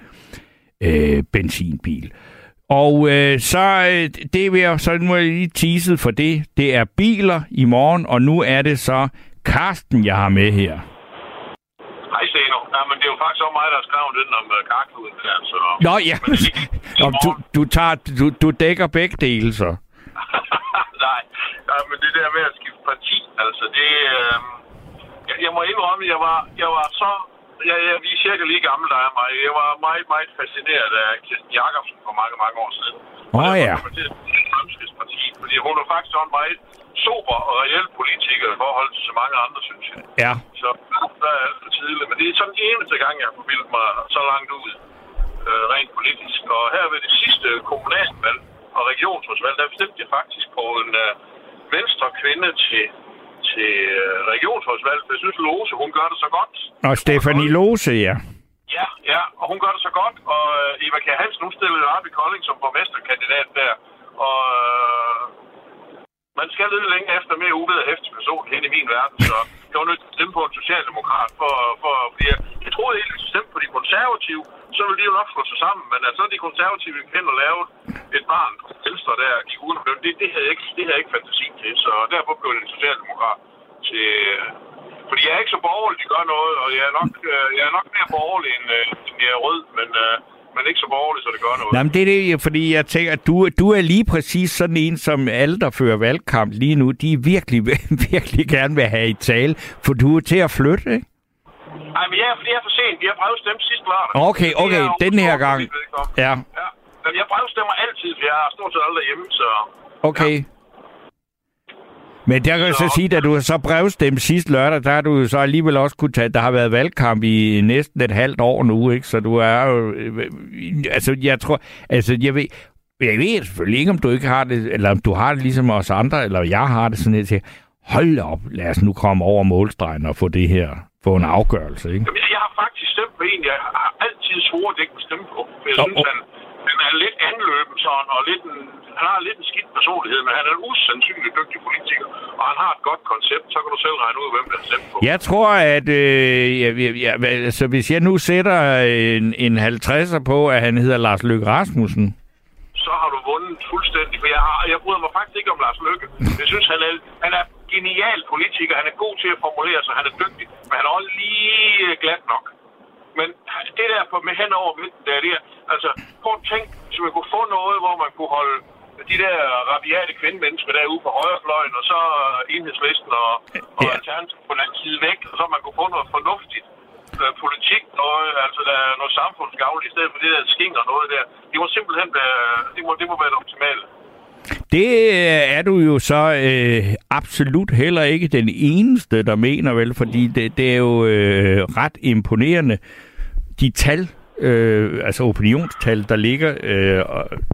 S2: øh, benzinbil. Og øh, så øh, det vil jeg så nu jeg lige teaset for det. Det er biler i morgen, og nu er det så Karsten, jeg har med her.
S6: Hej, Steno. Ja, men det er jo faktisk også mig, der har skrevet den om uh, karkluden der, så...
S2: Nå, ja. Nå, du, du, tager, du, du dækker begge dele, så.
S6: Nej, ja, men det der med at skifte parti, altså det... Øh, jeg, jeg må indrømme, jeg var, jeg var så... Jeg, jeg, vi er cirka lige gamle, der er mig. Jeg var meget, meget fascineret af Kirsten Jacobsen for mange, mange år siden.
S2: Åh, oh, ja.
S6: Fremskridspartiet, fordi hun er faktisk en meget sober og reel politiker i forhold til så mange andre, synes jeg.
S2: Ja.
S6: Så der er alt for tidligt. Men det er sådan den eneste gang, jeg har forvildet mig så langt ud øh, rent politisk. Og her ved det sidste kommunalvalg og regionsrådsvalg, der bestemte jeg faktisk på en øh, venstre kvinde til, til øh, regionsrådsvalg. Jeg synes, Lose, hun gør det så godt.
S2: Og Stefanie Lose, ja.
S6: Ja, ja, og hun gør det så godt. Og øh, Eva Kjær Hansen, hun stillede op i Kolding som borgmesterkandidat der. Og øh, man skal lidt længe efter mere uved og hæftig person hen i min verden, så jeg var nødt til at stemme på en socialdemokrat, for, for, fordi jeg, jeg troede helt at stemme på de konservative, så ville de jo nok slå sig sammen, men altså de konservative kan og lave et barn på venstre der, gik uden det, det, havde jeg ikke, det havde jeg ikke fantasi til, så derfor blev jeg en socialdemokrat til, fordi jeg er ikke så borgerlig, de gør noget, og jeg er nok, øh, jeg er nok mere borgerlig, end, øh, end jeg er rød, men, øh, men ikke så borgerlig, så det gør noget.
S2: Nej, men det er det, fordi jeg tænker, at du, du er lige præcis sådan en, som alle, der fører valgkamp lige nu, de virkelig, virkelig gerne vil have i tale, for du er til at flytte, ikke?
S6: Nej, men jeg er, fordi jeg er for sent. Vi har brevstemt sidste lørdag.
S2: Okay, okay, den her gang. Ja.
S6: ja. Men jeg brevstemmer altid, for jeg er stort set aldrig hjemme, så...
S2: Okay. Ja. Men der kan jeg så sige, at du så brevstemt sidste lørdag, der har du så alligevel også kunne tage, der har været valgkamp i næsten et halvt år nu, ikke? Så du er jo, øh, altså jeg tror, altså jeg ved, jeg ved selvfølgelig ikke, om du ikke har det, eller om du har det ligesom os andre, eller jeg har det sådan lidt til, hold op, lad os nu komme over målstregen og få det her, få en afgørelse, ikke?
S6: Jamen, jeg har faktisk stemt på en, jeg har altid svoret, at jeg ikke stemme på. Jeg synes, han, han er lidt anløben sådan, og lidt en, han har lidt en skidt personlighed, men han er en usandsynlig dygtig politiker, og han har et godt koncept, så kan du selv regne ud, hvem der stemt på.
S2: Jeg tror, at øh, ja, ja, altså, hvis jeg nu sætter en, en 50'er på, at han hedder Lars Løkke Rasmussen,
S6: så har du vundet fuldstændig, for jeg, har, jeg bryder mig faktisk ikke om Lars Løkke. Jeg synes, han er, han er genial politiker, han er god til at formulere sig, han er dygtig, men han er også lige glat nok. Men det der på, med hen over midten, der, det er, altså, prøv at tænke, hvis man kunne få noget, hvor man kunne holde de der rabiate kvindemennesker derude på højrefløjen, og så enhedslisten og, og ja. Alternativ på den anden side væk, og så man kunne få noget fornuftigt øh, politik, noget, altså der er noget samfundsgavl i stedet for det der skinger noget der. Det må simpelthen være, det må, det må være det optimale.
S2: Det er du jo så øh, absolut heller ikke den eneste, der mener vel, fordi det, det er jo øh, ret imponerende, de tal, øh, altså opinionstal, der ligger øh,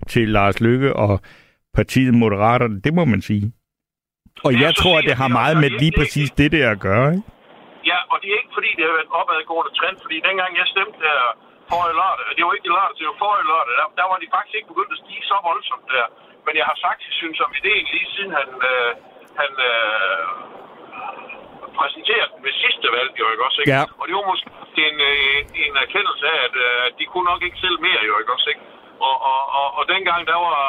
S2: til Lars Lykke og partiet Moderaterne, det må man sige. Og jeg tror, at det har meget med lige præcis det der at gøre, ikke?
S6: Ja, og det er ikke fordi, det har været en opadgående trend, fordi dengang jeg stemte der forrige lørdag, det var ikke i lørdag, det var forrige lørdag, der, der var de faktisk ikke begyndt at stige så voldsomt der. Men jeg har faktisk synes om ideen lige siden han, øh, han øh, præsenterede den ved sidste valg, jo ikke også, ikke?
S2: Ja.
S6: Og det var måske en, øh, en erkendelse af, at øh, de kunne nok ikke selv mere, jo ikke også, ikke? Og, og, og, og dengang, der var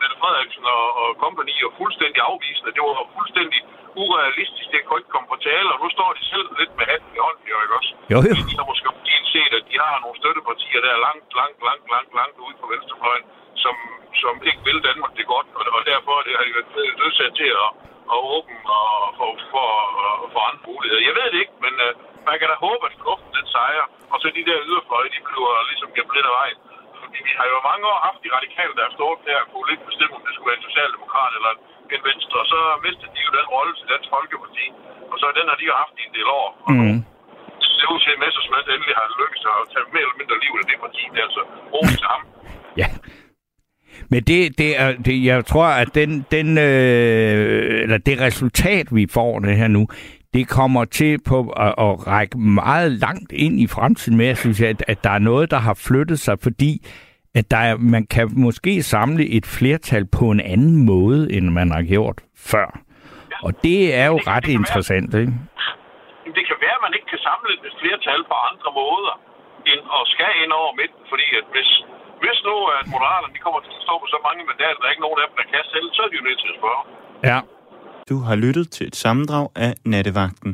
S6: Mette Frederiksen og, og company jo fuldstændig afvisende. Det var fuldstændig urealistisk, det kunne ikke komme på tale, og nu står de selv lidt med hatten i hånden, jo ikke også?
S2: Jo, jo.
S6: De har måske set, at de har nogle støttepartier, der er langt, langt, langt, langt, langt ude på venstrefløjen, som, som ikke vil Danmark det godt, og, og derfor det har de været nødsat til at, at åbne og for, for, for andre muligheder. Jeg ved det ikke, men uh, man kan da håbe, at fornuften den sejrer, og så de der yderfløje, de bliver ligesom gemt lidt af vejen. Fordi vi har jo mange år haft de radikale, der har stået der og kunne lidt bestemme, om det skulle være en socialdemokrat eller en venstre, og så mistede de jo den rolle til Dansk Folkeparti, og så den har de jo haft i en del år.
S2: Mm.
S6: Det ser ud til, at Messersmith endelig har lykkes at tage mere eller mindre liv af det parti, det er altså ros til ham.
S2: Ja. Men det, det er, det, jeg tror, at den, den, øh, eller det resultat, vi får det her nu, det kommer til på at, at række meget langt ind i fremtiden med, synes jeg, at, at der er noget, der har flyttet sig, fordi at der er, man kan måske samle et flertal på en anden måde, end man har gjort før. Og det er jo det ret interessant, være, ikke?
S6: Det kan være, at man ikke kan samle et flertal på andre måder, end at skal ind over midten, fordi at hvis, hvis nu at Moderaterne de kommer til at stå på så mange mandater, der er ikke nogen af dem, der kan selv, så er de jo nødt til at spørge.
S2: Ja.
S7: Du har lyttet til et sammendrag af Nattevagten.